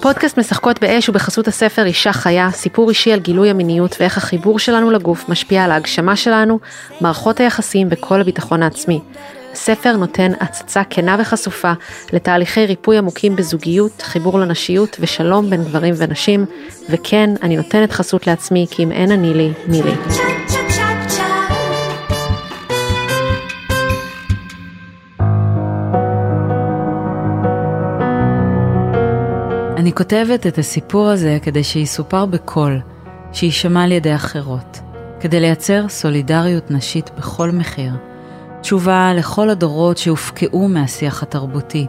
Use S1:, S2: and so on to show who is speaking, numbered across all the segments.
S1: פודקאסט משחקות באש הוא בחסות הספר אישה חיה, סיפור אישי על גילוי המיניות ואיך החיבור שלנו לגוף משפיע על ההגשמה שלנו, מערכות היחסים וכל הביטחון העצמי. הספר נותן הצצה כנה וחשופה לתהליכי ריפוי עמוקים בזוגיות, חיבור לנשיות ושלום בין גברים ונשים, וכן, אני נותנת חסות לעצמי כי אם אין אני לי, מי לי.
S2: אני כותבת את הסיפור הזה כדי שיסופר בקול, שיישמע על ידי אחרות, כדי לייצר סולידריות נשית בכל מחיר. תשובה לכל הדורות שהופקעו מהשיח התרבותי.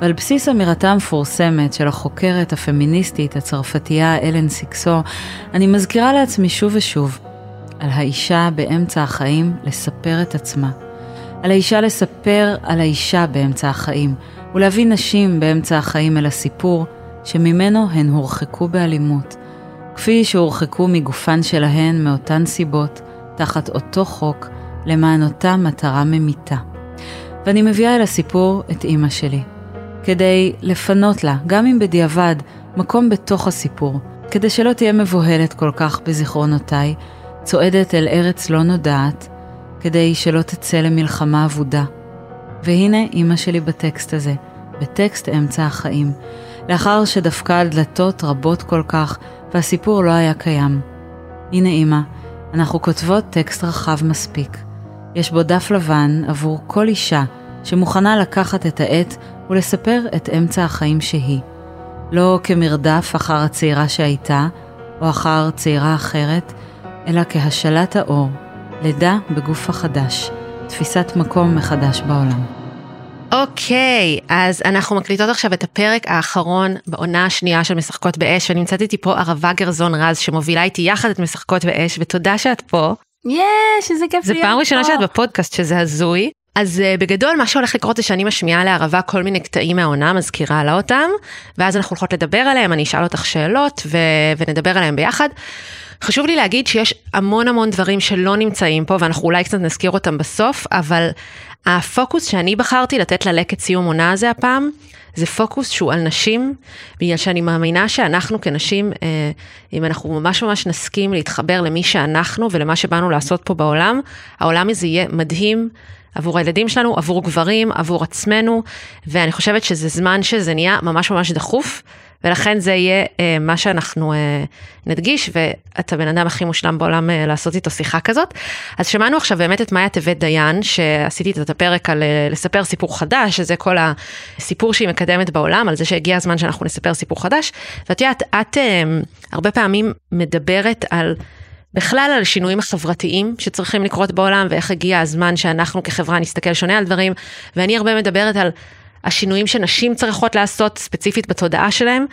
S2: ועל בסיס אמירתה המפורסמת של החוקרת הפמיניסטית הצרפתייה אלן סיקסו, אני מזכירה לעצמי שוב ושוב על האישה באמצע החיים לספר את עצמה. על האישה לספר על האישה באמצע החיים, ולהביא נשים באמצע החיים אל הסיפור שממנו הן הורחקו באלימות, כפי שהורחקו מגופן שלהן מאותן סיבות, תחת אותו חוק, למען אותה מטרה ממיתה. ואני מביאה אל הסיפור את אימא שלי, כדי לפנות לה, גם אם בדיעבד, מקום בתוך הסיפור, כדי שלא תהיה מבוהלת כל כך בזיכרונותיי, צועדת אל ארץ לא נודעת, כדי שלא תצא למלחמה אבודה. והנה אימא שלי בטקסט הזה, בטקסט אמצע החיים, לאחר שדפקה על דלתות רבות כל כך, והסיפור לא היה קיים. הנה אימא, אנחנו כותבות טקסט רחב מספיק. יש בו דף לבן עבור כל אישה שמוכנה לקחת את העט ולספר את אמצע החיים שהיא. לא כמרדף אחר הצעירה שהייתה, או אחר צעירה אחרת, אלא כהשלת האור, לידה בגוף החדש, תפיסת מקום מחדש בעולם.
S1: אוקיי, אז אנחנו מקליטות עכשיו את הפרק האחרון בעונה השנייה של משחקות באש, ונמצאת איתי פה ערבה גרזון רז שמובילה איתי יחד את משחקות באש, ותודה שאת פה.
S3: יש, איזה כיף
S1: זה
S3: להיות
S1: פעם ראשונה
S3: פה.
S1: שאת בפודקאסט שזה הזוי. אז uh, בגדול מה שהולך לקרות זה שאני משמיעה לערבה כל מיני קטעים מהעונה, מזכירה לה אותם, ואז אנחנו הולכות לדבר עליהם, אני אשאל אותך שאלות ו- ונדבר עליהם ביחד. חשוב לי להגיד שיש המון המון דברים שלא נמצאים פה, ואנחנו אולי קצת נזכיר אותם בסוף, אבל הפוקוס שאני בחרתי לתת ללקט סיום עונה הזה הפעם, זה פוקוס שהוא על נשים, בגלל שאני מאמינה שאנחנו כנשים, אה, אם אנחנו ממש ממש נסכים להתחבר למי שאנחנו ולמה שבאנו לעשות פה בעולם, העולם הזה יהיה מדהים. עבור הילדים שלנו, עבור גברים, עבור עצמנו, ואני חושבת שזה זמן שזה נהיה ממש ממש דחוף, ולכן זה יהיה אה, מה שאנחנו אה, נדגיש, ואתה בן אדם הכי מושלם בעולם אה, לעשות איתו שיחה כזאת. אז שמענו עכשיו באמת את מאיה טבת דיין, שעשיתי את הפרק על אה, לספר סיפור חדש, שזה כל הסיפור שהיא מקדמת בעולם, על זה שהגיע הזמן שאנחנו נספר סיפור חדש. ואת יודעת, את אה, הרבה פעמים מדברת על... בכלל על השינויים החברתיים שצריכים לקרות בעולם ואיך הגיע הזמן שאנחנו כחברה נסתכל שונה על דברים ואני הרבה מדברת על השינויים שנשים צריכות לעשות ספציפית בתודעה שלהם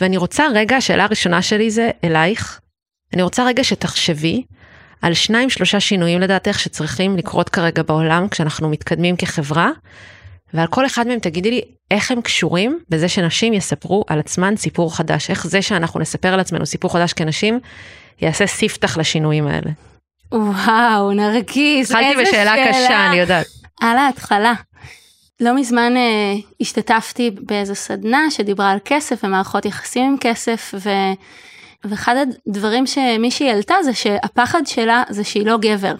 S1: ואני רוצה רגע, השאלה הראשונה שלי זה אלייך, אני רוצה רגע שתחשבי על שניים שלושה שינויים לדעתך שצריכים לקרות כרגע בעולם כשאנחנו מתקדמים כחברה ועל כל אחד מהם תגידי לי איך הם קשורים בזה שנשים יספרו על עצמן סיפור חדש, איך זה שאנחנו נספר על עצמנו סיפור חדש כנשים יעשה ספתח לשינויים האלה.
S3: וואו, נרקיס,
S1: התחלתי
S3: איזה
S1: בשאלה
S3: שאלה.
S1: קשה, אני יודעת.
S3: על ההתחלה. לא מזמן אה, השתתפתי באיזו סדנה שדיברה על כסף ומערכות יחסים עם כסף, ו... ואחד הדברים שמישהי העלתה זה שהפחד שלה זה שהיא לא גבר.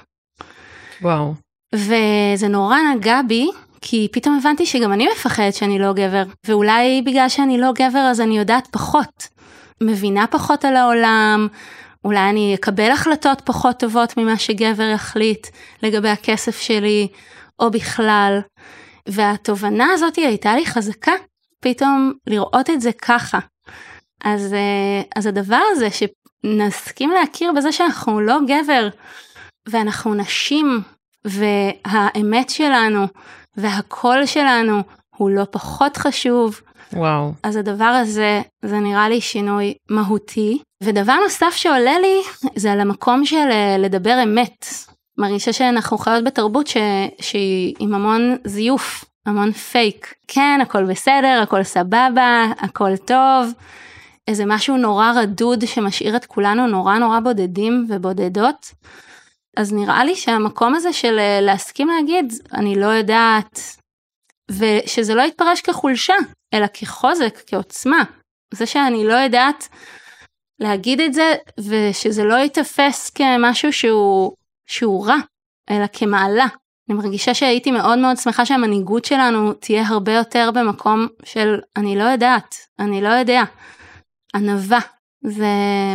S1: וואו.
S3: וזה נורא נגע בי, כי פתאום הבנתי שגם אני מפחדת שאני לא גבר, ואולי בגלל שאני לא גבר אז אני יודעת פחות. מבינה פחות על העולם, אולי אני אקבל החלטות פחות טובות ממה שגבר יחליט לגבי הכסף שלי, או בכלל. והתובנה הזאת הייתה לי חזקה, פתאום לראות את זה ככה. אז, אה, אז הדבר הזה שנסכים להכיר בזה שאנחנו לא גבר, ואנחנו נשים, והאמת שלנו, והקול שלנו הוא לא פחות חשוב,
S1: וואו.
S3: אז הדבר הזה, זה נראה לי שינוי מהותי. ודבר נוסף שעולה לי, זה על המקום של אה, לדבר אמת. מרגישה שאנחנו חיות בתרבות ש... שהיא עם המון זיוף, המון פייק. כן, הכל בסדר, הכל סבבה, הכל טוב. איזה משהו נורא רדוד שמשאיר את כולנו נורא נורא בודדים ובודדות. אז נראה לי שהמקום הזה של אה, להסכים להגיד, אני לא יודעת, ושזה לא יתפרש כחולשה, אלא כחוזק, כעוצמה. זה שאני לא יודעת להגיד את זה, ושזה לא ייתפס כמשהו שהוא, שהוא רע, אלא כמעלה. אני מרגישה שהייתי מאוד מאוד שמחה שהמנהיגות שלנו תהיה הרבה יותר במקום של אני לא יודעת, אני לא יודע. ענווה זה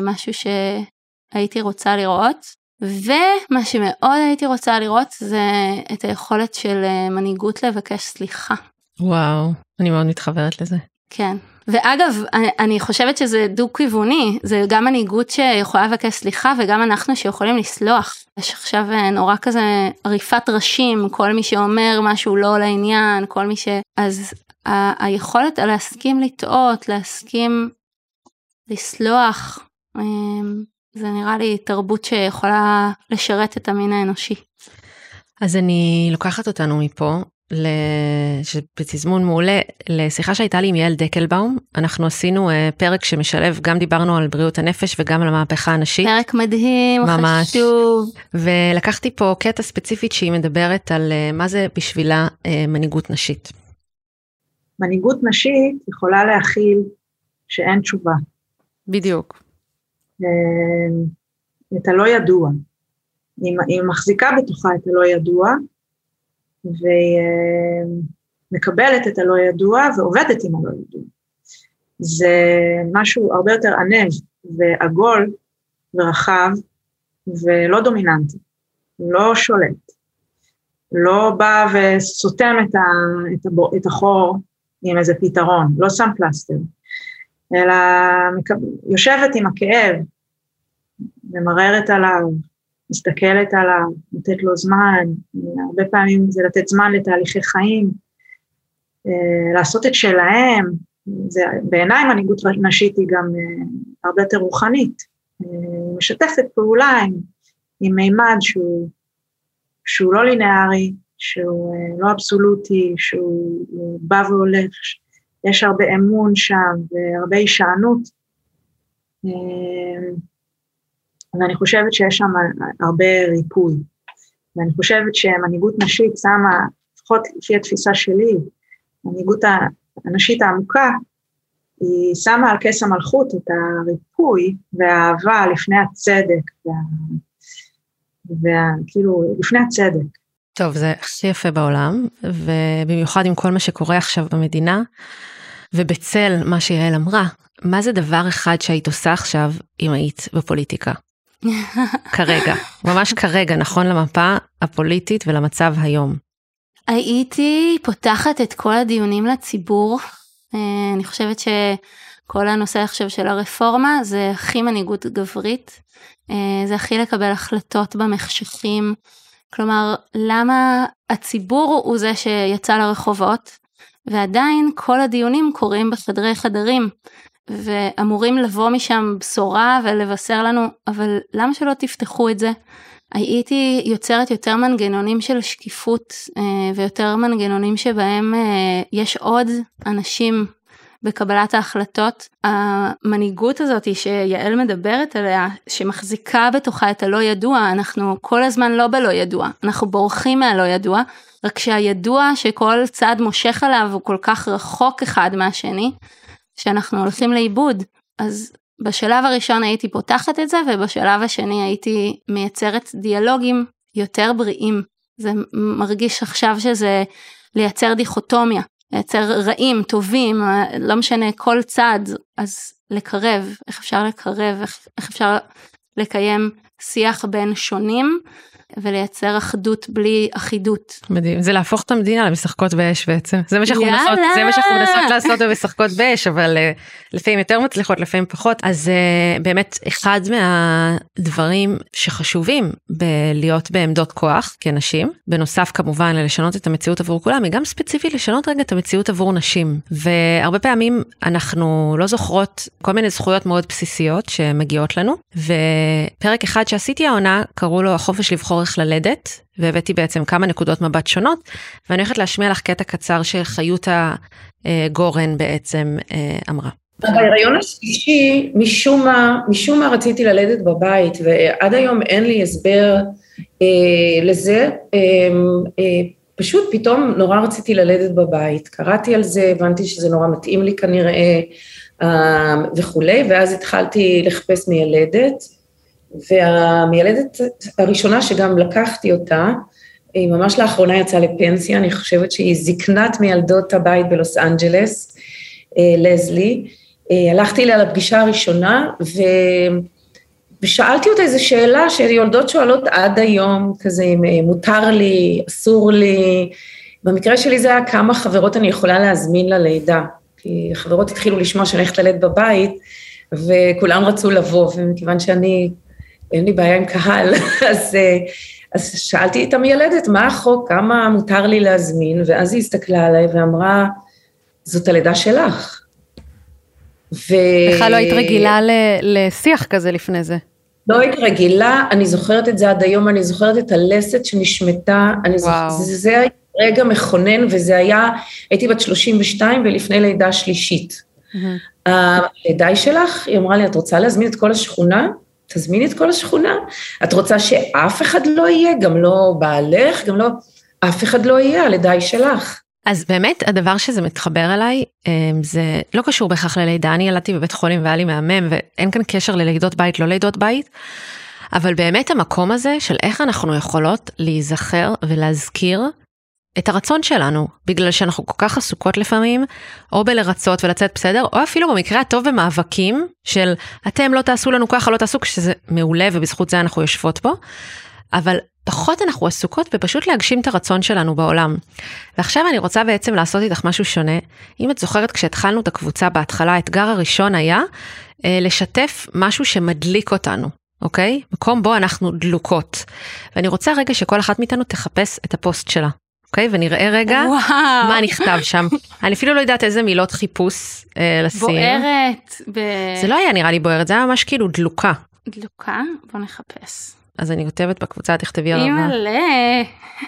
S3: משהו שהייתי רוצה לראות. ומה שמאוד הייתי רוצה לראות זה את היכולת של אה, מנהיגות לבקש סליחה.
S1: וואו, אני מאוד מתחברת לזה.
S3: כן. ואגב, אני, אני חושבת שזה דו-כיווני, זה גם מנהיגות שיכולה לבקש סליחה וגם אנחנו שיכולים לסלוח. יש עכשיו אה, נורא כזה עריפת ראשים, כל מי שאומר משהו לא לעניין, כל מי ש... אז ה- היכולת להסכים לטעות, להסכים לסלוח, אמ, זה נראה לי תרבות שיכולה לשרת את המין האנושי.
S1: אז אני לוקחת אותנו מפה, בתזמון מעולה, לשיחה שהייתה לי עם יעל דקלבאום. אנחנו עשינו uh, פרק שמשלב, גם דיברנו על בריאות הנפש וגם על המהפכה הנשית.
S3: פרק מדהים, ממש. חשוב.
S1: ולקחתי פה קטע ספציפית שהיא מדברת על uh, מה זה בשבילה uh, מנהיגות נשית.
S4: מנהיגות נשית יכולה להכיל שאין תשובה.
S1: בדיוק.
S4: אה, את הלא ידוע. היא, היא מחזיקה בתוכה את הלא ידוע, והיא אה, מקבלת את הלא ידוע ועובדת עם הלא ידוע. זה משהו הרבה יותר ענב ועגול ורחב ולא דומיננטי, לא שולט, לא בא וסותם את, ה, את, הבור, את החור עם איזה פתרון, לא שם פלסטר, אלא יושבת עם הכאב, ממררת עליו, מסתכלת עליו, נותנת לו זמן, הרבה פעמים זה לתת זמן לתהליכי חיים, אה, לעשות את שלהם, זה, בעיניי מנהיגות נשית היא גם אה, הרבה יותר רוחנית, אה, משתפת פעולה עם, עם מימד שהוא, שהוא לא לינארי, שהוא לא אבסולוטי, שהוא בא והולך, יש הרבה אמון שם והרבה הישענות. ואני חושבת שיש שם הרבה ריפוי. ואני חושבת שמנהיגות נשית שמה, לפחות לפי התפיסה שלי, מנהיגות הנשית העמוקה, היא שמה על כס המלכות את הריפוי והאהבה לפני הצדק, וה... וכאילו, לפני הצדק.
S1: טוב, זה הכי יפה בעולם, ובמיוחד עם כל מה שקורה עכשיו במדינה, ובצל מה שיעל אמרה, מה זה דבר אחד שהיית עושה עכשיו אם היית בפוליטיקה? כרגע, ממש כרגע, נכון למפה הפוליטית ולמצב היום.
S3: הייתי פותחת את כל הדיונים לציבור. אה, אני חושבת שכל הנושא עכשיו של הרפורמה זה הכי מנהיגות גברית. אה, זה הכי לקבל החלטות במחשכים. כלומר, למה הציבור הוא זה שיצא לרחובות, ועדיין כל הדיונים קורים בחדרי חדרים. ואמורים לבוא משם בשורה ולבשר לנו, אבל למה שלא תפתחו את זה? הייתי יוצרת יותר מנגנונים של שקיפות אה, ויותר מנגנונים שבהם אה, יש עוד אנשים בקבלת ההחלטות. המנהיגות הזאת שיעל מדברת עליה, שמחזיקה בתוכה את הלא ידוע, אנחנו כל הזמן לא בלא ידוע, אנחנו בורחים מהלא ידוע, רק שהידוע שכל צד מושך עליו הוא כל כך רחוק אחד מהשני, שאנחנו הולכים לאיבוד. אז בשלב הראשון הייתי פותחת את זה, ובשלב השני הייתי מייצרת דיאלוגים יותר בריאים. זה מרגיש עכשיו שזה לייצר דיכוטומיה, לייצר רעים, טובים, לא משנה, כל צד, אז לקרב, איך אפשר לקרב, איך, איך אפשר לקיים שיח בין שונים ולייצר אחדות בלי אחידות.
S1: מדהים, זה להפוך את המדינה למשחקות באש בעצם. זה מה שאנחנו מנסות, זה מה שאנחנו מנסות לעשות במשחקות באש, אבל uh, לפעמים יותר מצליחות, לפעמים פחות. אז uh, באמת, אחד מהדברים שחשובים בלהיות בעמדות כוח כנשים, בנוסף כמובן ללשנות את המציאות עבור כולם, היא גם ספציפית לשנות רגע את המציאות עבור נשים. והרבה פעמים אנחנו לא זוכרות כל מיני זכויות מאוד בסיסיות שמגיעות לנו, ופרק אחד שעשיתי העונה, קראו לו החופש לבחור איך ללדת, והבאתי בעצם כמה נקודות מבט שונות, ואני הולכת להשמיע לך קטע קצר שחיותה גורן בעצם אה, אמרה.
S5: בהיריון השלישי, משום מה, משום מה רציתי ללדת בבית, ועד היום אין לי הסבר אה, לזה. אה, אה, פשוט פתאום נורא רציתי ללדת בבית, קראתי על זה, הבנתי שזה נורא מתאים לי כנראה אה, וכולי, ואז התחלתי לחפש מיילדת, והמיילדת הראשונה שגם לקחתי אותה, היא ממש לאחרונה יצאה לפנסיה, אני חושבת שהיא זקנת מיילדות הבית בלוס אנג'לס, אה, לזלי. אה, הלכתי אליה לפגישה הראשונה, ו... ושאלתי אותה איזו שאלה שיולדות שואלות עד היום, כזה אם אה, מותר לי, אסור לי. במקרה שלי זה היה כמה חברות אני יכולה להזמין ללידה, כי חברות התחילו לשמוע שאני הולכת ללדת בבית, וכולן רצו לבוא, ומכיוון שאני, אין לי בעיה עם קהל, אז, אה, אז שאלתי את המיילדת, מה החוק, כמה מותר לי להזמין, ואז היא הסתכלה עליי ואמרה, זאת הלידה שלך.
S6: ו... בכלל לא היית רגילה לשיח כזה לפני זה.
S5: לא הייתי רגילה, אני זוכרת את זה עד היום, אני זוכרת את הלסת שנשמטה, אני זוכרת, זה, זה היה רגע מכונן, וזה היה, הייתי בת 32 ולפני לידה שלישית. Mm-hmm. הלידה היא שלך, היא אמרה לי, את רוצה להזמין את כל השכונה? תזמיני את כל השכונה. את רוצה שאף אחד לא יהיה, גם לא בעלך, גם לא, אף אחד לא יהיה, הלידה היא שלך.
S1: אז באמת הדבר שזה מתחבר אליי אמ, זה לא קשור בהכרח ללידה, אני ילדתי בבית חולים והיה לי מהמם ואין כאן קשר ללידות בית, לא לידות בית, אבל באמת המקום הזה של איך אנחנו יכולות להיזכר ולהזכיר את הרצון שלנו, בגלל שאנחנו כל כך עסוקות לפעמים, או בלרצות ולצאת בסדר, או אפילו במקרה הטוב במאבקים של אתם לא תעשו לנו ככה, לא תעשו, כשזה מעולה ובזכות זה אנחנו יושבות פה, אבל פחות אנחנו עסוקות בפשוט להגשים את הרצון שלנו בעולם. ועכשיו אני רוצה בעצם לעשות איתך משהו שונה. אם את זוכרת כשהתחלנו את הקבוצה בהתחלה, האתגר הראשון היה אה, לשתף משהו שמדליק אותנו, אוקיי? מקום בו אנחנו דלוקות. ואני רוצה רגע שכל אחת מאיתנו תחפש את הפוסט שלה. אוקיי? ונראה רגע וואו. מה נכתב שם. אני אפילו לא יודעת איזה מילות חיפוש אה, לשים.
S3: בוערת. ב...
S1: זה לא היה נראה לי בוערת, זה היה ממש כאילו דלוקה.
S3: דלוקה? בוא נחפש.
S1: אז אני כותבת בקבוצה, תכתבי הרבה.
S3: אימא'לה.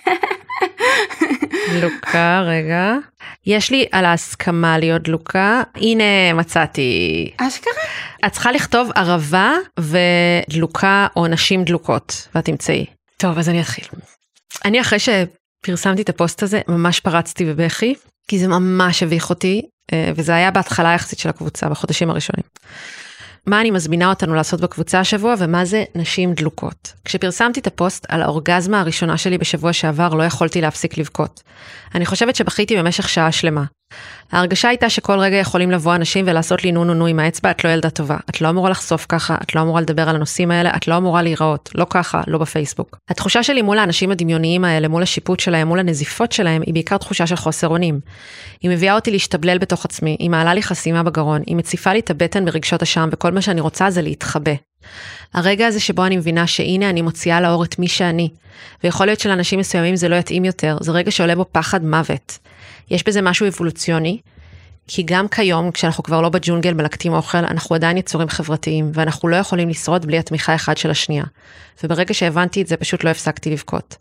S1: דלוקה, רגע. יש לי על ההסכמה להיות דלוקה. הנה, מצאתי.
S3: אשכרה?
S1: את צריכה לכתוב ערבה ודלוקה או נשים דלוקות, ואת תמצאי. טוב, אז אני אתחיל. אני אחרי שפרסמתי את הפוסט הזה, ממש פרצתי בבכי, כי זה ממש הביך אותי, אה, וזה היה בהתחלה יחסית של הקבוצה, בחודשים הראשונים. מה אני מזמינה אותנו לעשות בקבוצה השבוע ומה זה נשים דלוקות. כשפרסמתי את הפוסט על האורגזמה הראשונה שלי בשבוע שעבר לא יכולתי להפסיק לבכות. אני חושבת שבכיתי במשך שעה שלמה. ההרגשה הייתה שכל רגע יכולים לבוא אנשים ולעשות לי נו נו נו עם האצבע, את לא ילדה טובה, את לא אמורה לחשוף ככה, את לא אמורה לדבר על הנושאים האלה, את לא אמורה להיראות, לא ככה, לא בפייסבוק. התחושה שלי מול האנשים הדמיוניים האלה, מול השיפוט שלהם, מול הנזיפות שלהם, היא בעיקר תחושה של חוסר אונים. היא מביאה אותי להשתבלל בתוך עצמי, היא מעלה לי חסימה בגרון, היא מציפה לי את הבטן ברגשות אשם, וכל מה שאני רוצה זה להתחבא. הרגע הזה שבו אני מבינה שהנה אני מוציאה לאור את מי שאני, ויכול להיות שלאנשים מסוימים זה לא יתאים יותר, זה רגע שעולה בו פחד מוות. יש בזה משהו אבולוציוני, כי גם כיום, כשאנחנו כבר לא בג'ונגל מלקטים אוכל, אנחנו עדיין יצורים חברתיים, ואנחנו לא יכולים לשרוד בלי התמיכה אחד של השנייה. וברגע שהבנתי את זה, פשוט לא הפסקתי לבכות.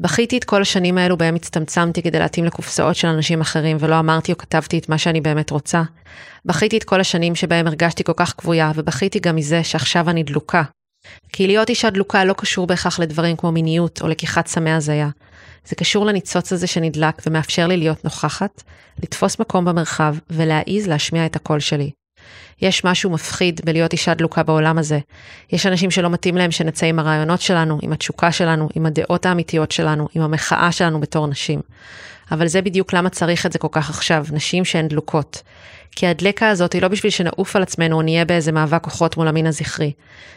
S1: בכיתי את כל השנים האלו בהם הצטמצמתי כדי להתאים לקופסאות של אנשים אחרים, ולא אמרתי או כתבתי את מה שאני באמת רוצה. בכיתי את כל השנים שבהם הרגשתי כל כך כבויה, ובכיתי גם מזה שעכשיו אני דלוקה. כי להיות אישה דלוקה לא קשור בהכרח לדברים כמו מיניות או לקיחת סמי הזיה. זה קשור לניצוץ הזה שנדלק ומאפשר לי להיות נוכחת, לתפוס מקום במרחב ולהעיז להשמיע את הקול שלי. יש משהו מפחיד בלהיות אישה דלוקה בעולם הזה. יש אנשים שלא מתאים להם שנצא עם הרעיונות שלנו, עם התשוקה שלנו, עם הדעות האמיתיות שלנו, עם המחאה שלנו בתור נשים. אבל זה בדיוק למה צריך את זה כל כך עכשיו, נשים שהן דלוקות. כי הדלקה הזאת היא לא בשביל שנעוף על עצמנו או נהיה באיזה מאבק כוחות מול המין הזכרי.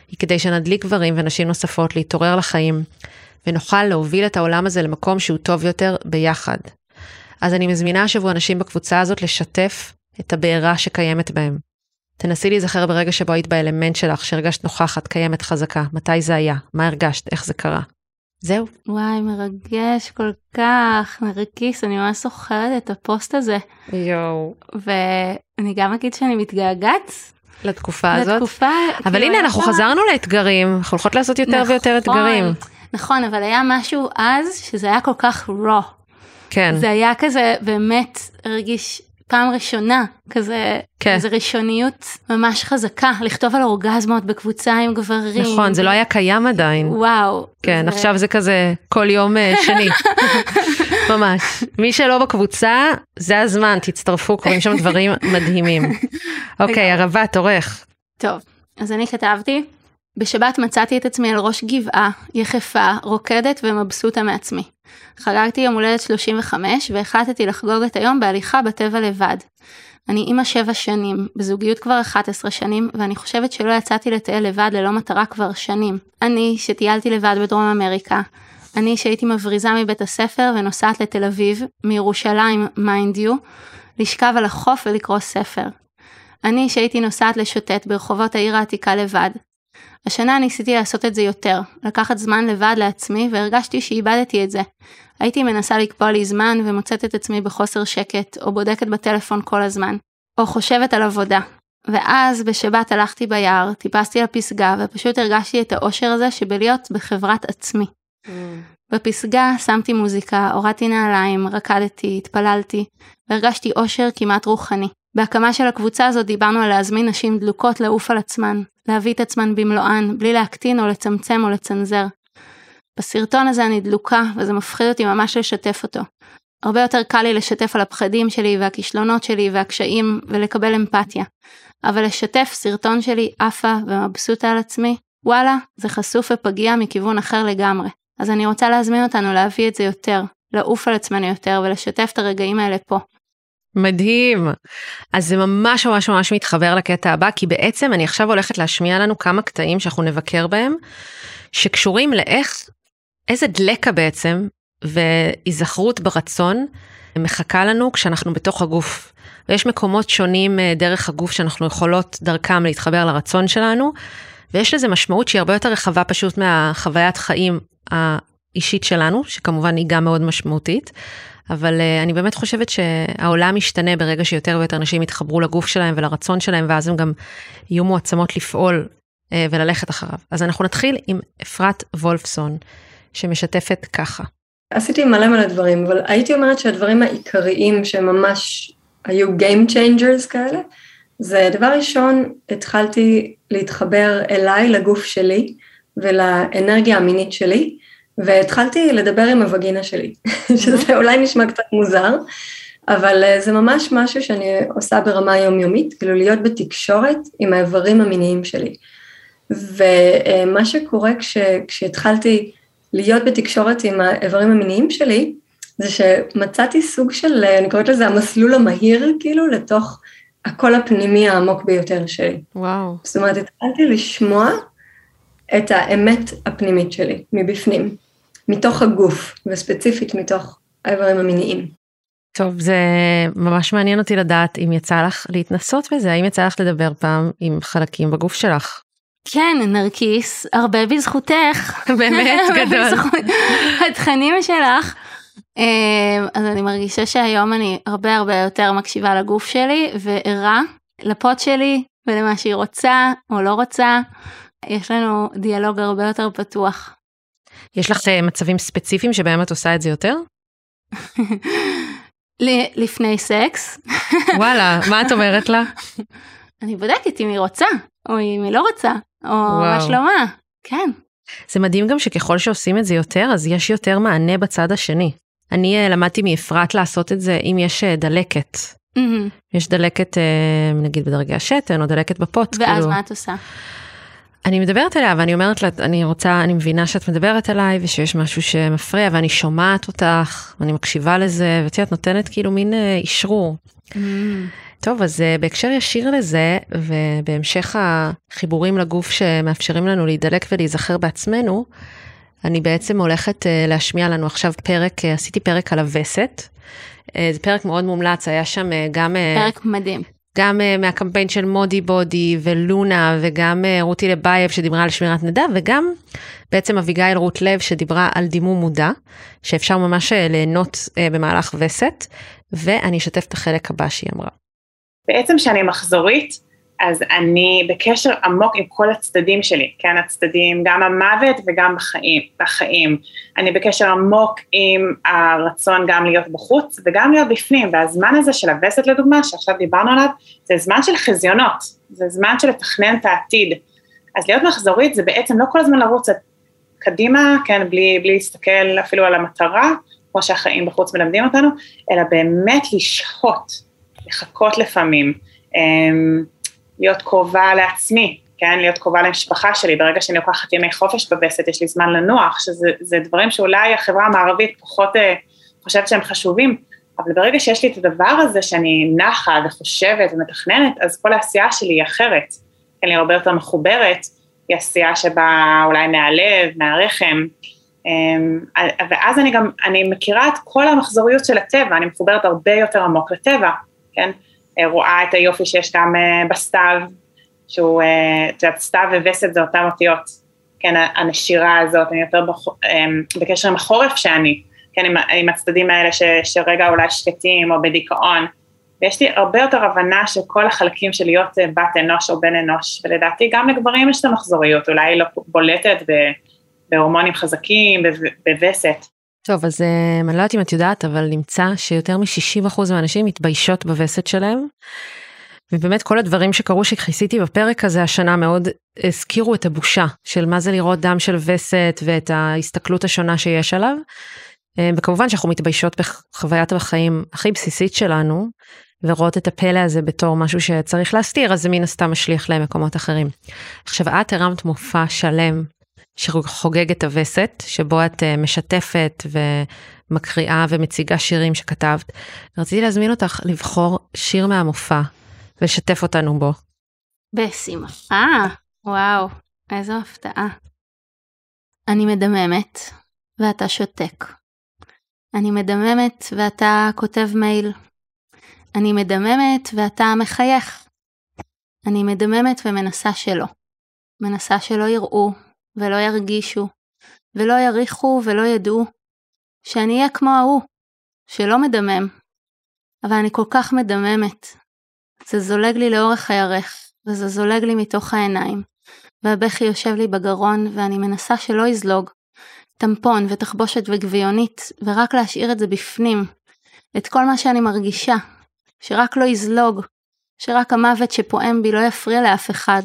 S1: היא כדי שנדליק גברים ונשים נוספות להתעורר לחיים, ונוכל להוביל את העולם הזה למקום שהוא טוב יותר ביחד. אז אני מזמינה השבוע אנשים בקבוצה הזאת לשתף את הבעירה שקיימת בהם. תנסי להיזכר ברגע שבו היית באלמנט שלך, שהרגשת נוכחת, קיימת, חזקה. מתי זה היה? מה הרגשת? איך זה קרה? זהו.
S3: וואי, מרגש כל כך, נרקיס, אני ממש זוכרת את הפוסט הזה.
S1: יואו.
S3: ואני גם אגיד שאני מתגעגעת.
S1: לתקופה הזאת.
S3: לתקופה.
S1: אבל כאילו הנה, אנחנו חזרנו לאתגרים, אנחנו הולכות לעשות יותר נכון, ויותר אתגרים.
S3: נכון, אבל היה משהו אז שזה היה כל כך raw.
S1: כן.
S3: זה היה כזה באמת הרגיש פעם ראשונה, כזה,
S1: כן.
S3: כזה ראשוניות ממש חזקה, לכתוב על אורגזמות בקבוצה עם גברים.
S1: נכון, זה לא היה קיים עדיין.
S3: וואו.
S1: כן,
S3: זה-
S1: עכשיו זה כזה כל יום אה, שני. ממש. מי שלא בקבוצה, זה הזמן, תצטרפו, קורים שם דברים מדהימים. אוקיי, ערבה, תורך.
S3: טוב, אז אני כתבתי, בשבת מצאתי את עצמי על ראש גבעה, יחפה, רוקדת ומבסוטה מעצמי. חגגתי יום הולדת 35 והחלטתי לחגוג את היום בהליכה בטבע לבד. אני אימא שבע שנים, בזוגיות כבר 11 שנים, ואני חושבת שלא יצאתי לטייל לבד ללא מטרה כבר שנים. אני, שטיילתי לבד בדרום אמריקה. אני, שהייתי מבריזה מבית הספר ונוסעת לתל אביב, מירושלים, mind you, לשכב על החוף ולקרוא ספר. אני שהייתי נוסעת לשוטט ברחובות העיר העתיקה לבד. השנה ניסיתי לעשות את זה יותר, לקחת זמן לבד לעצמי והרגשתי שאיבדתי את זה. הייתי מנסה לקבוע לי זמן ומוצאת את עצמי בחוסר שקט, או בודקת בטלפון כל הזמן, או חושבת על עבודה. ואז בשבת הלכתי ביער, טיפסתי לפסגה ופשוט הרגשתי את האושר הזה שבלהיות בחברת עצמי. בפסגה שמתי מוזיקה, הורדתי נעליים, רקדתי, התפללתי, והרגשתי אושר כמעט רוחני. בהקמה של הקבוצה הזאת דיברנו על להזמין נשים דלוקות לעוף על עצמן, להביא את עצמן במלואן, בלי להקטין או לצמצם או לצנזר. בסרטון הזה אני דלוקה, וזה מפחיד אותי ממש לשתף אותו. הרבה יותר קל לי לשתף על הפחדים שלי והכישלונות שלי והקשיים ולקבל אמפתיה. אבל לשתף סרטון שלי עפה ומבסוטה על עצמי, וואלה, זה חשוף ופגיע מכיוון אחר לגמרי. אז אני רוצה להזמין אותנו להביא את זה יותר, לעוף על עצמנו יותר ולשתף את הרגעים האלה פה.
S1: מדהים. אז זה ממש ממש ממש מתחבר לקטע הבא, כי בעצם אני עכשיו הולכת להשמיע לנו כמה קטעים שאנחנו נבקר בהם, שקשורים לאיך, איזה דלקה בעצם, והיזכרות ברצון מחכה לנו כשאנחנו בתוך הגוף. ויש מקומות שונים אה, דרך הגוף שאנחנו יכולות דרכם להתחבר לרצון שלנו, ויש לזה משמעות שהיא הרבה יותר רחבה פשוט מהחוויית חיים האישית שלנו, שכמובן היא גם מאוד משמעותית. אבל uh, אני באמת חושבת שהעולם ישתנה ברגע שיותר ויותר נשים יתחברו לגוף שלהם ולרצון שלהם, ואז הם גם יהיו מועצמות לפעול uh, וללכת אחריו. אז אנחנו נתחיל עם אפרת וולפסון, שמשתפת ככה.
S7: עשיתי מלא מלא דברים, אבל הייתי אומרת שהדברים העיקריים שממש היו Game Changers כאלה, זה דבר ראשון, התחלתי להתחבר אליי, לגוף שלי ולאנרגיה המינית שלי, והתחלתי לדבר עם הווגינה שלי, שזה אולי נשמע קצת מוזר, אבל אה, זה ממש משהו שאני עושה ברמה יומיומית, כאילו להיות בתקשורת עם האיברים המיניים שלי. ומה שקורה כש, כשהתחלתי להיות בתקשורת עם האיברים המיניים שלי, זה שמצאתי סוג של, אני קוראת לזה המסלול המהיר, כאילו, לתוך הקול הפנימי העמוק ביותר שלי.
S1: וואו.
S7: זאת אומרת, התחלתי לשמוע את האמת הפנימית שלי, מבפנים, מתוך הגוף, וספציפית מתוך האיברים המיניים.
S1: טוב, זה ממש מעניין אותי לדעת אם יצא לך להתנסות בזה, האם יצא לך לדבר פעם עם חלקים בגוף שלך.
S3: כן, נרקיס, הרבה בזכותך.
S1: באמת גדול.
S3: בזכות התכנים שלך. אה, אז אני מרגישה שהיום אני הרבה הרבה יותר מקשיבה לגוף שלי וערה לפוט שלי ולמה שהיא רוצה או לא רוצה. יש לנו דיאלוג הרבה יותר פתוח.
S1: יש לך אה, מצבים ספציפיים שבהם את עושה את זה יותר?
S3: לפני סקס,
S1: וואלה, מה את אומרת לה?
S3: אני בודקת אם היא רוצה, או אם היא לא רוצה, או מה. שלומה. כן.
S1: זה מדהים גם שככל שעושים את זה יותר, אז יש יותר מענה בצד השני. אני אה, למדתי מאפרת לעשות את זה אם יש אה, דלקת.
S3: מהמם.
S1: יש דלקת נגיד בדרגי השתן או דלקת בפוט.
S3: ואז
S1: כאילו.
S3: מה את עושה?
S1: אני מדברת אליה ואני אומרת לה, אני רוצה, אני מבינה שאת מדברת אליי ושיש משהו שמפריע ואני שומעת אותך, ואני מקשיבה לזה, ואת יודעת, נותנת כאילו מין אה, אשרור. טוב, אז uh, בהקשר ישיר לזה, ובהמשך החיבורים לגוף שמאפשרים לנו להידלק ולהיזכר בעצמנו, אני בעצם הולכת uh, להשמיע לנו עכשיו פרק, עשיתי פרק על הווסת. זה פרק מאוד מומלץ, היה שם גם...
S3: פרק מדהים.
S1: גם uh, מהקמפיין של מודי בודי ולונה וגם uh, רותי לבייב שדיברה על שמירת נדב וגם בעצם אביגיל רות לב שדיברה על דימום מודע שאפשר ממש uh, ליהנות במהלך וסת ואני אשתף את החלק הבא שהיא אמרה.
S8: בעצם כשאני מחזורית, אז אני בקשר עמוק עם כל הצדדים שלי, כן, הצדדים, גם המוות וגם בחיים, בחיים. אני בקשר עמוק עם הרצון גם להיות בחוץ וגם להיות בפנים, והזמן הזה של הווסת לדוגמה, שעכשיו דיברנו עליו, זה זמן של חזיונות, זה זמן של לתכנן את העתיד. אז להיות מחזורית זה בעצם לא כל הזמן לרוץ קדימה, כן, בלי, בלי להסתכל אפילו על המטרה, כמו שהחיים בחוץ מלמדים אותנו, אלא באמת לשהות, לחכות לפעמים. אמ, להיות קרובה לעצמי, כן, להיות קרובה למשפחה שלי, ברגע שאני לוקחת ימי חופש בווסת, יש לי זמן לנוח, שזה דברים שאולי החברה המערבית פחות אה, חושבת שהם חשובים, אבל ברגע שיש לי את הדבר הזה שאני נחה וחושבת ומתכננת, אז כל העשייה שלי היא אחרת, אני הרבה יותר מחוברת, היא עשייה שבאה אולי מהלב, מהרחם, אמ, ואז אני גם, אני מכירה את כל המחזוריות של הטבע, אני מחוברת הרבה יותר עמוק לטבע, כן? אה, רואה את היופי שיש גם אה, בסתיו, שהוא, אה, את יודעת, סתיו ווסת זה אותן אותיות, כן, הנשירה הזאת, אני יותר בח, בקשר עם החורף שאני, כן, עם, עם הצדדים האלה ש, שרגע אולי שקטים או בדיכאון, ויש לי הרבה יותר הבנה של כל החלקים של להיות בת אנוש או בן אנוש, ולדעתי גם לגברים יש את המחזוריות, אולי היא לא בולטת בהורמונים חזקים, בווסת,
S1: טוב, אז אה, אני לא יודעת אם את יודעת, אבל נמצא שיותר מ-60% מהאנשים מתביישות בווסת שלהם. ובאמת כל הדברים שקרו שכיסיתי בפרק הזה השנה מאוד הזכירו את הבושה של מה זה לראות דם של וסת ואת ההסתכלות השונה שיש עליו. אה, וכמובן שאנחנו מתביישות בחוויית החיים הכי בסיסית שלנו, ורואות את הפלא הזה בתור משהו שצריך להסתיר, אז זה מן הסתם משליך למקומות אחרים. עכשיו, את הרמת מופע שלם שחוגג את הווסת, שבו את אה, משתפת ומקריאה ומציגה שירים שכתבת. רציתי להזמין אותך לבחור שיר מהמופע ולשתף אותנו בו.
S3: בשמחה, וואו, איזו הפתעה. אני מדממת ואתה שותק. אני מדממת ואתה כותב מייל. אני מדממת ואתה מחייך. אני מדממת ומנסה שלא. מנסה שלא יראו, ולא ירגישו, ולא יריחו ולא ידעו, שאני אהיה כמו ההוא, שלא מדמם, אבל אני כל כך מדממת. זה זולג לי לאורך הירך, וזה זולג לי מתוך העיניים, והבכי יושב לי בגרון, ואני מנסה שלא יזלוג. טמפון ותחבושת וגביונית, ורק להשאיר את זה בפנים. את כל מה שאני מרגישה, שרק לא יזלוג, שרק המוות שפועם בי לא יפריע לאף אחד,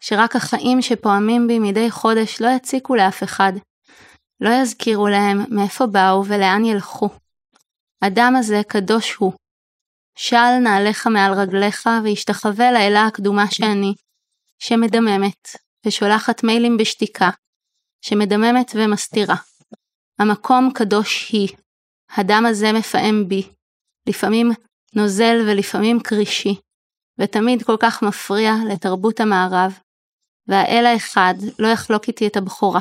S3: שרק החיים שפועמים בי מדי חודש לא יציקו לאף אחד, לא יזכירו להם מאיפה באו ולאן ילכו. הדם הזה קדוש הוא. של נעליך מעל רגליך והשתחווה לאלה הקדומה שאני, שמדממת, ושולחת מיילים בשתיקה, שמדממת ומסתירה. המקום קדוש היא, הדם הזה מפעם בי, לפעמים נוזל ולפעמים קרישי, ותמיד כל כך מפריע לתרבות המערב, והאל האחד לא יחלוק איתי את הבכורה.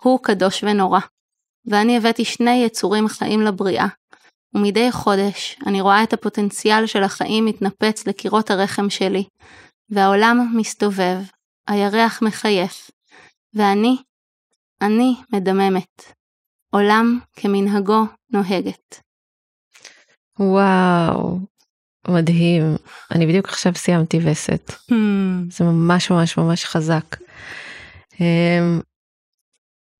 S3: הוא קדוש ונורא. ואני הבאתי שני יצורים חיים לבריאה, ומדי חודש אני רואה את הפוטנציאל של החיים מתנפץ לקירות הרחם שלי, והעולם מסתובב, הירח מחייך, ואני, אני מדממת. עולם כמנהגו נוהגת.
S1: וואו, מדהים. אני בדיוק עכשיו סיימתי וסת. Hmm. זה ממש ממש ממש חזק. אמ,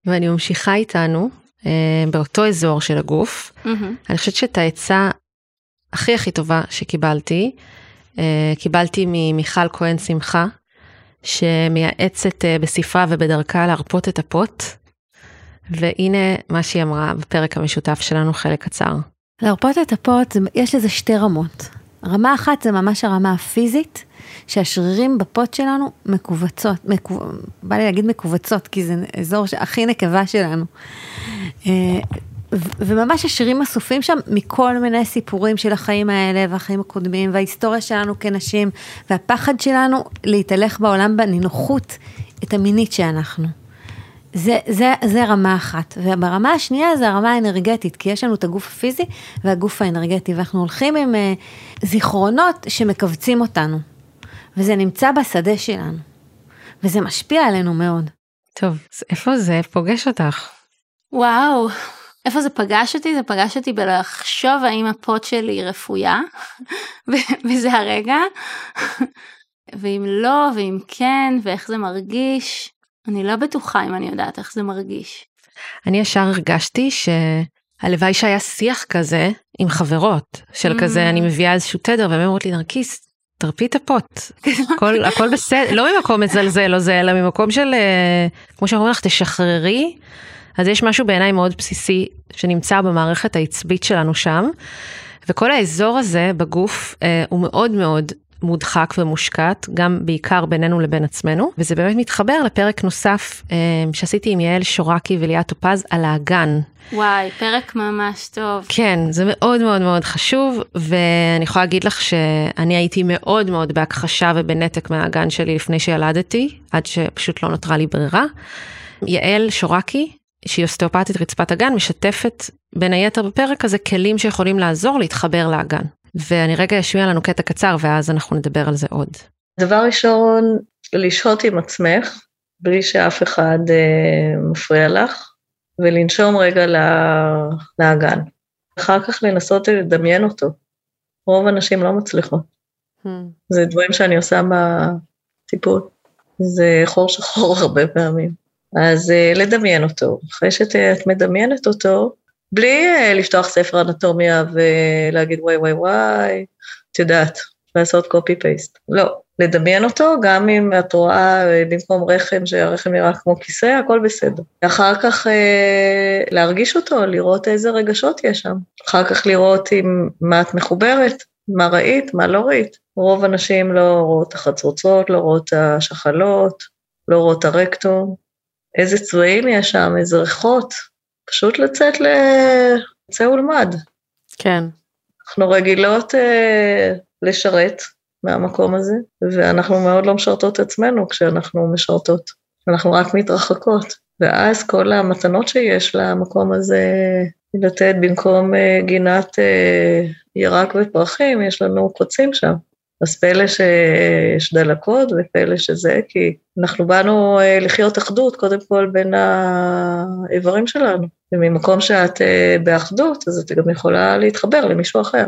S1: ואני ממשיכה איתנו אמ, באותו אזור של הגוף. Mm-hmm. אני חושבת שאת העצה הכי הכי טובה שקיבלתי, אה, קיבלתי ממיכל כהן שמחה, שמייעצת אה, בספרה ובדרכה להרפות את הפוט. והנה מה שהיא אמרה בפרק המשותף שלנו, חלק קצר.
S2: להרפות את הפוט, יש לזה שתי רמות. רמה אחת זה ממש הרמה הפיזית, שהשרירים בפוט שלנו מכווצות, מקו... בא לי להגיד מכווצות, כי זה אזור הכי נקבה שלנו. אה, וממש השרירים אסופים שם מכל מיני סיפורים של החיים האלה והחיים הקודמים וההיסטוריה שלנו כנשים והפחד שלנו להתהלך בעולם בנינוחות את המינית שאנחנו. זה, זה, זה רמה אחת, וברמה השנייה זה הרמה האנרגטית, כי יש לנו את הגוף הפיזי והגוף האנרגטי, ואנחנו הולכים עם uh, זיכרונות שמכווצים אותנו, וזה נמצא בשדה שלנו, וזה משפיע עלינו מאוד.
S1: טוב, אז איפה זה פוגש אותך?
S3: וואו, איפה זה פגש אותי? זה פגש אותי בלחשוב האם הפוט שלי רפויה, וזה הרגע. ואם לא, ואם כן, ואיך זה מרגיש. אני לא בטוחה אם אני יודעת איך זה מרגיש.
S1: אני ישר הרגשתי שהלוואי שהיה שיח כזה עם חברות, של כזה אני מביאה איזשהו תדר והן אומרות לי נרקיס, תרפי את הפוט, הכל, הכל בסדר, לא ממקום מזלזל או זה, אלא ממקום של, אה, כמו שאומרים לך, תשחררי. אז יש משהו בעיניי מאוד בסיסי שנמצא במערכת העצבית שלנו שם, וכל האזור הזה בגוף אה, הוא מאוד מאוד מודחק ומושקט, גם בעיקר בינינו לבין עצמנו, וזה באמת מתחבר לפרק נוסף אה, שעשיתי עם יעל שורקי וליאת טופז על האגן.
S3: וואי, פרק ממש טוב.
S1: כן, זה מאוד מאוד מאוד חשוב, ואני יכולה להגיד לך שאני הייתי מאוד מאוד בהכחשה ובנתק מהאגן שלי לפני שילדתי, עד שפשוט לא נותרה לי ברירה. יעל שורקי, שהיא אוסטאופטית רצפת אגן, משתפת בין היתר בפרק הזה כלים שיכולים לעזור להתחבר לאגן. ואני רגע אשמיע לנו קטע קצר ואז אנחנו נדבר על זה עוד.
S9: דבר ראשון, לשהות עם עצמך, בלי שאף אחד אה, מפריע לך, ולנשום רגע לאגן. אחר כך לנסות לדמיין אותו. רוב הנשים לא מצליחות. Hmm. זה דברים שאני עושה בטיפול. זה חור שחור הרבה פעמים. אז אה, לדמיין אותו. אחרי שאת מדמיינת אותו, בלי אה, לפתוח ספר אנטומיה ולהגיד וואי וואי וואי, את יודעת, לעשות קופי פייסט. לא, לדמיין אותו, גם אם את רואה אה, במקום רחם, שהרחם נראה כמו כיסא, הכל בסדר. אחר כך אה, להרגיש אותו, לראות איזה רגשות יש שם. אחר כך לראות עם מה את מחוברת, מה ראית, מה לא ראית. רוב הנשים לא רואות את החצוצרות, לא רואות את השחלות, לא רואות את הרקטום. איזה צבעים יש שם, איזה ריחות. פשוט לצאת ל... צא ולמד.
S6: כן.
S9: אנחנו רגילות אה, לשרת מהמקום הזה, ואנחנו מאוד לא משרתות עצמנו כשאנחנו משרתות. אנחנו רק מתרחקות, ואז כל המתנות שיש למקום הזה לתת במקום אה, גינת אה, ירק ופרחים, יש לנו קוצים שם. אז פלא שיש דלקות ופלא שזה, כי אנחנו באנו אה, לחיות אחדות קודם כל בין האיברים שלנו. וממקום שאת אה, באחדות, אז את גם יכולה להתחבר למישהו אחר.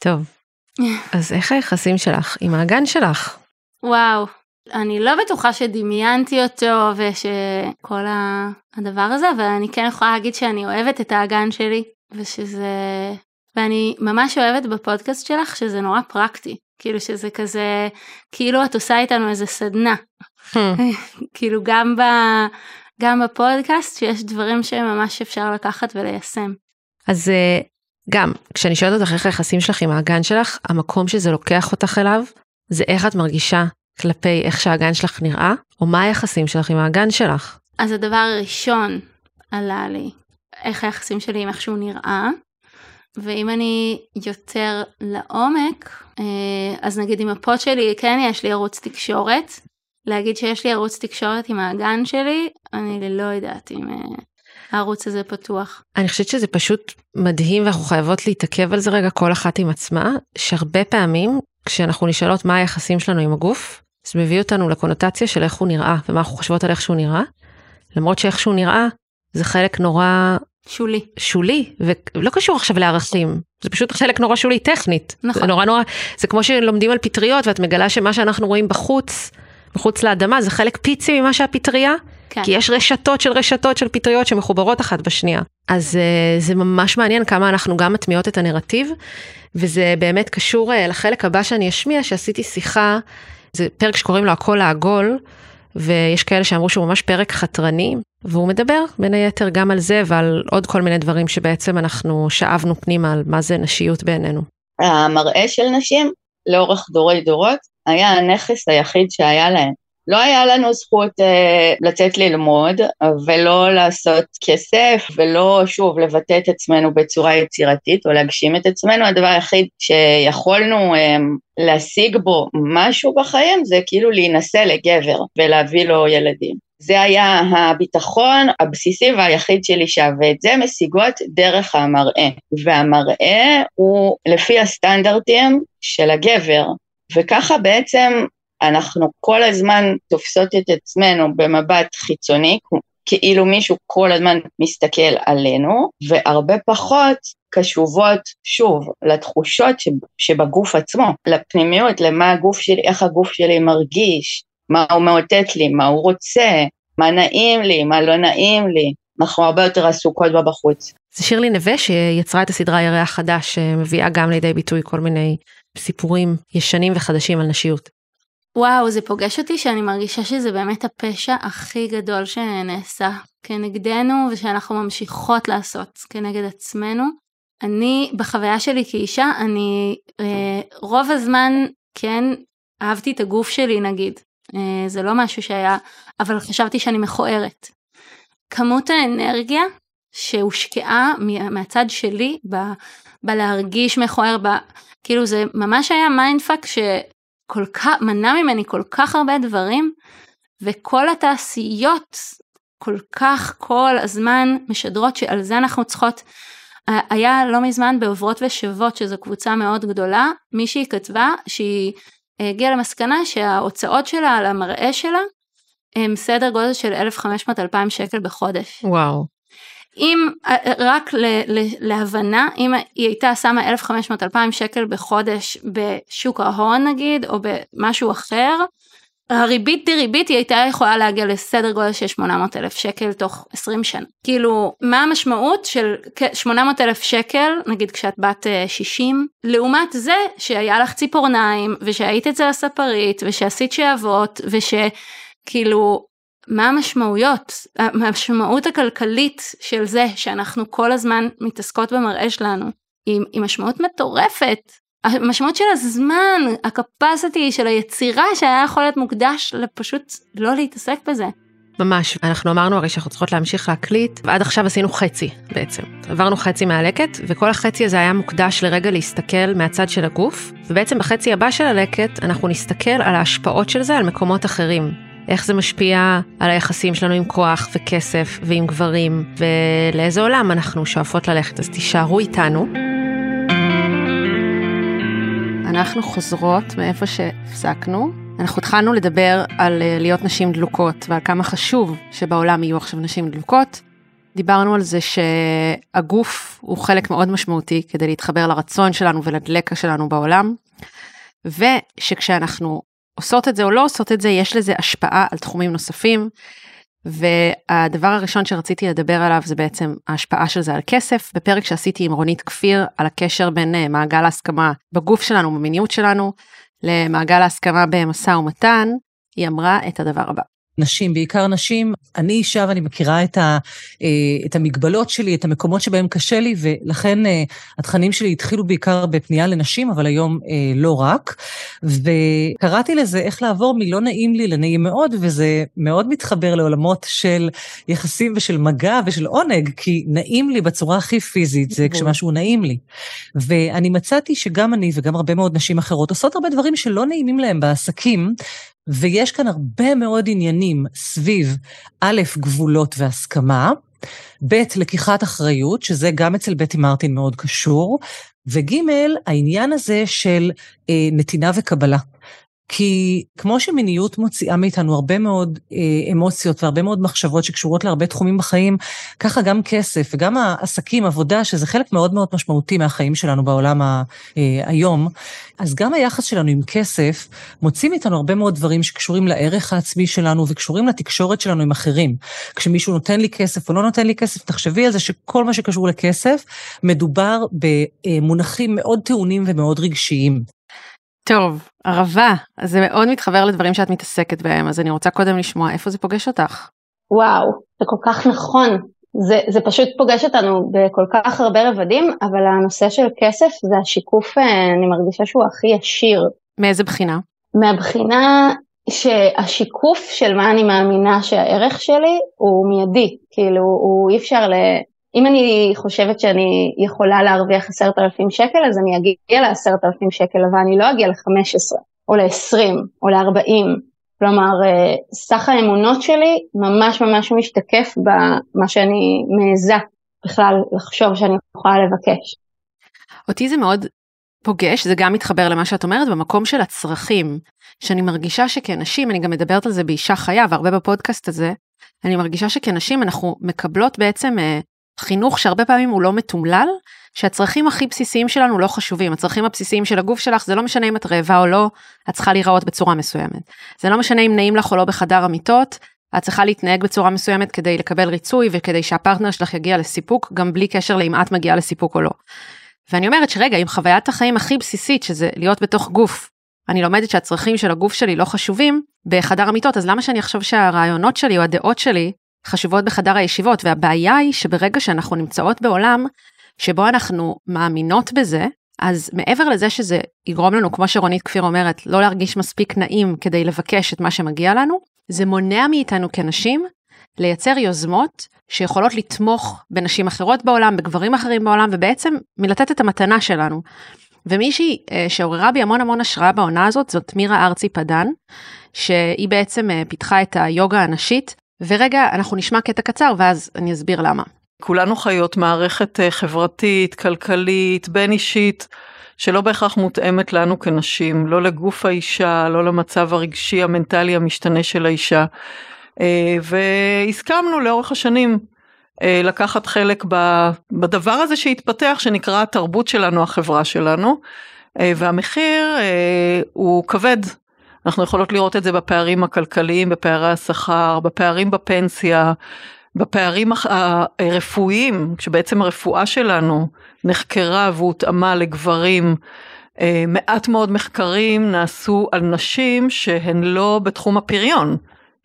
S1: טוב, אז איך היחסים שלך עם האגן שלך?
S3: וואו, אני לא בטוחה שדמיינתי אותו ושכל הדבר הזה, אבל אני כן יכולה להגיד שאני אוהבת את האגן שלי, ושזה... ואני ממש אוהבת בפודקאסט שלך שזה נורא פרקטי. כאילו שזה כזה, כאילו את עושה איתנו איזה סדנה. Hmm. כאילו גם, ב, גם בפודקאסט שיש דברים שממש אפשר לקחת וליישם.
S1: אז אה, גם, כשאני שואלת אותך איך היחסים שלך עם האגן שלך, המקום שזה לוקח אותך אליו, זה איך את מרגישה כלפי איך שהאגן שלך נראה, או מה היחסים שלך עם האגן שלך.
S3: אז הדבר הראשון עלה לי, איך היחסים שלי עם איך שהוא נראה, ואם אני יותר לעומק, אה, אז נגיד עם הפוד שלי, כן יש לי ערוץ תקשורת. להגיד שיש לי ערוץ תקשורת עם האגן שלי, אני לא יודעת אם אה, הערוץ הזה פתוח.
S1: אני חושבת שזה פשוט מדהים ואנחנו חייבות להתעכב על זה רגע כל אחת עם עצמה, שהרבה פעמים כשאנחנו נשאלות מה היחסים שלנו עם הגוף, זה מביא אותנו לקונוטציה של איך הוא נראה ומה אנחנו חושבות על איך שהוא נראה, למרות שאיך שהוא נראה זה חלק נורא
S3: שולי.
S1: שולי, ולא קשור עכשיו לערכים, זה פשוט חלק נורא שולי טכנית.
S3: נכון.
S1: זה נורא נורא, זה כמו שלומדים על פטריות ואת מגלה שמה שאנחנו רואים בחוץ, מחוץ לאדמה, זה חלק פיצי ממה שהפטריה, כן. כי יש רשתות של רשתות של פטריות שמחוברות אחת בשנייה. אז uh, זה ממש מעניין כמה אנחנו גם מטמיעות את הנרטיב, וזה באמת קשור uh, לחלק הבא שאני אשמיע, שעשיתי שיחה, זה פרק שקוראים לו הקול העגול, ויש כאלה שאמרו שהוא ממש פרק חתרני, והוא מדבר בין היתר גם על זה ועל עוד כל מיני דברים שבעצם אנחנו שאבנו פנימה על מה זה נשיות בעינינו.
S10: המראה של נשים לאורך דורי דורות היה הנכס היחיד שהיה להם. לא היה לנו זכות אה, לצאת ללמוד ולא לעשות כסף ולא שוב לבטא את עצמנו בצורה יצירתית או להגשים את עצמנו, הדבר היחיד שיכולנו אה, להשיג בו משהו בחיים זה כאילו להינשא לגבר ולהביא לו ילדים. זה היה הביטחון הבסיסי והיחיד של אישה, ואת זה משיגות דרך המראה. והמראה הוא לפי הסטנדרטים של הגבר, וככה בעצם אנחנו כל הזמן תופסות את עצמנו במבט חיצוני, כאילו מישהו כל הזמן מסתכל עלינו, והרבה פחות קשובות, שוב, לתחושות שבגוף עצמו, לפנימיות, למה הגוף שלי, איך הגוף שלי מרגיש, מה הוא מאותת לי, מה הוא רוצה, מה נעים לי, מה לא נעים לי. אנחנו הרבה יותר עסוקות בבחוץ.
S1: זה שירלי נווה שיצרה את הסדרה ירח חדש, שמביאה גם לידי ביטוי כל מיני סיפורים ישנים וחדשים על נשיות.
S3: וואו, זה פוגש אותי שאני מרגישה שזה באמת הפשע הכי גדול שנעשה כנגדנו ושאנחנו ממשיכות לעשות כנגד עצמנו. אני, בחוויה שלי כאישה, אני אה, רוב הזמן, כן, אהבתי את הגוף שלי נגיד. אה, זה לא משהו שהיה, אבל חשבתי שאני מכוערת. כמות האנרגיה שהושקעה מהצד שלי ב, בלהרגיש מכוער, ב, כאילו זה ממש היה mindfuck שכל כך, מנע ממני כל כך הרבה דברים, וכל התעשיות כל כך כל הזמן משדרות שעל זה אנחנו צריכות. היה לא מזמן בעוברות ושבות שזו קבוצה מאוד גדולה, מישהי כתבה שהיא הגיעה למסקנה שההוצאות שלה על המראה שלה הם סדר גודל של 1,500-2,000 שקל בחודש.
S1: וואו.
S3: אם, רק ל, ל, להבנה, אם היא הייתה שמה 1,500-2,000 שקל בחודש בשוק ההון נגיד, או במשהו אחר, הריבית דריבית היא הייתה יכולה להגיע לסדר גודל של 800 אלף שקל תוך 20 שנה. כאילו, מה המשמעות של 800 אלף שקל, נגיד כשאת בת 60, לעומת זה שהיה לך ציפורניים, ושהיית אצל הספרית, ושעשית שעבות, ושכאילו, מה המשמעויות? המשמעות הכלכלית של זה שאנחנו כל הזמן מתעסקות במראה שלנו, היא, היא משמעות מטורפת. המשמעות של הזמן, הקפסיטי של היצירה שהיה יכול להיות מוקדש לפשוט לא להתעסק בזה.
S1: ממש, אנחנו אמרנו הרי שאנחנו צריכות להמשיך להקליט, ועד עכשיו עשינו חצי בעצם. עברנו חצי מהלקט, וכל החצי הזה היה מוקדש לרגע להסתכל מהצד של הגוף, ובעצם בחצי הבא של הלקט אנחנו נסתכל על ההשפעות של זה על מקומות אחרים. איך זה משפיע על היחסים שלנו עם כוח וכסף ועם גברים, ולאיזה עולם אנחנו שואפות ללכת, אז תישארו איתנו. אנחנו חוזרות מאיפה שהפסקנו. אנחנו התחלנו לדבר על אה, להיות נשים דלוקות ועל כמה חשוב שבעולם יהיו עכשיו נשים דלוקות. דיברנו על זה שהגוף הוא חלק מאוד משמעותי כדי להתחבר לרצון שלנו ולדלקה שלנו בעולם, ושכשאנחנו עושות את זה או לא עושות את זה, יש לזה השפעה על תחומים נוספים, והדבר הראשון שרציתי לדבר עליו זה בעצם ההשפעה של זה על כסף. בפרק שעשיתי עם רונית כפיר על הקשר בין אה, מעגל ההסכמה בגוף שלנו, במיניות שלנו, למעגל ההסכמה במשא ומתן, היא אמרה את הדבר הבא.
S11: נשים, בעיקר נשים. אני אישה ואני מכירה את, ה, אה, את המגבלות שלי, את המקומות שבהם קשה לי, ולכן אה, התכנים שלי התחילו בעיקר בפנייה לנשים, אבל היום אה, לא רק. וקראתי לזה איך לעבור מלא נעים לי לנעים מאוד, וזה מאוד מתחבר לעולמות של יחסים ושל מגע ושל עונג, כי נעים לי בצורה הכי פיזית, זה כשמשהו נעים לי. ואני מצאתי שגם אני וגם הרבה מאוד נשים אחרות עושות הרבה דברים שלא נעימים להם בעסקים, ויש כאן הרבה מאוד עניינים סביב, א', גבולות והסכמה, ב', לקיחת אחריות, שזה גם אצל בטי מרטין מאוד קשור, וג', העניין הזה של אה, נתינה וקבלה. כי כמו שמיניות מוציאה מאיתנו הרבה מאוד אה, אמוציות והרבה מאוד מחשבות שקשורות להרבה תחומים בחיים, ככה גם כסף וגם העסקים, עבודה, שזה חלק מאוד מאוד משמעותי מהחיים שלנו בעולם אה, היום, אז גם היחס שלנו עם כסף מוציא מאיתנו הרבה מאוד דברים שקשורים לערך העצמי שלנו וקשורים לתקשורת שלנו עם אחרים. כשמישהו נותן לי כסף או לא נותן לי כסף, תחשבי על זה שכל מה שקשור לכסף מדובר במונחים מאוד טעונים ומאוד רגשיים.
S6: טוב, ערבה, אז זה מאוד מתחבר לדברים שאת מתעסקת בהם, אז אני רוצה קודם לשמוע איפה זה פוגש אותך.
S3: וואו, זה כל כך נכון. זה, זה פשוט פוגש אותנו בכל כך הרבה רבדים, אבל הנושא של כסף זה השיקוף, אה, אני מרגישה שהוא הכי ישיר.
S6: מאיזה בחינה?
S3: מהבחינה שהשיקוף של מה אני מאמינה שהערך שלי הוא מיידי, כאילו הוא אי אפשר ל... אם אני חושבת שאני יכולה להרוויח עשרת אלפים שקל, אז אני אגיע לעשרת אלפים שקל, אבל אני לא אגיע לחמש עשרה, או לעשרים, או לארבעים. כלומר, אה, סך האמונות שלי ממש ממש משתקף במה שאני מעיזה בכלל לחשוב שאני יכולה לבקש.
S6: אותי זה מאוד פוגש, זה גם מתחבר למה שאת אומרת, במקום של הצרכים, שאני מרגישה שכנשים, אני גם מדברת על זה באישה חיה והרבה בפודקאסט הזה,
S1: אני מרגישה שכנשים אנחנו מקבלות בעצם אה, חינוך שהרבה פעמים הוא לא מתומלל, שהצרכים הכי בסיסיים שלנו לא חשובים, הצרכים הבסיסיים של הגוף שלך זה לא משנה אם את רעבה או לא, את צריכה להיראות בצורה מסוימת. זה לא משנה אם נעים לך או לא בחדר המיטות, את צריכה להתנהג בצורה מסוימת כדי לקבל ריצוי וכדי שהפרטנר שלך יגיע לסיפוק, גם בלי קשר לאם את מגיעה לסיפוק או לא. ואני אומרת שרגע, אם חוויית החיים הכי בסיסית, שזה להיות בתוך גוף, אני לומדת שהצרכים של הגוף שלי לא חשובים בחדר המיטות, אז למה שאני אחשוב שהרעיונות שלי או הדעות שלי חשובות בחדר הישיבות? והבעיה היא שברגע שאנחנו נמצאות בעולם שבו אנחנו מאמינות בזה, אז מעבר לזה שזה יגרום לנו, כמו שרונית כפיר אומרת, לא להרגיש מספיק נעים כדי לבקש את מה שמגיע לנו, זה מונע מאיתנו כנשים לייצר יוזמות שיכולות לתמוך בנשים אחרות בעולם, בגברים אחרים בעולם, ובעצם מלתת את המתנה שלנו. ומישהי אה, שעוררה בי המון המון השראה בעונה הזאת זאת מירה ארצי פדן, שהיא בעצם אה, פיתחה את היוגה הנשית, ורגע אנחנו נשמע קטע קצר ואז אני אסביר למה.
S12: כולנו חיות מערכת אה, חברתית, כלכלית, בין אישית, שלא בהכרח מותאמת לנו כנשים, לא לגוף האישה, לא למצב הרגשי המנטלי המשתנה של האישה. והסכמנו לאורך השנים אה, לקחת חלק בדבר הזה שהתפתח שנקרא התרבות שלנו, החברה שלנו, אה, והמחיר אה, הוא כבד. אנחנו יכולות לראות את זה בפערים הכלכליים, בפערי השכר, בפערים בפנסיה, בפערים הרפואיים, כשבעצם הרפואה שלנו נחקרה והותאמה לגברים. מעט מאוד מחקרים נעשו על נשים שהן לא בתחום הפריון.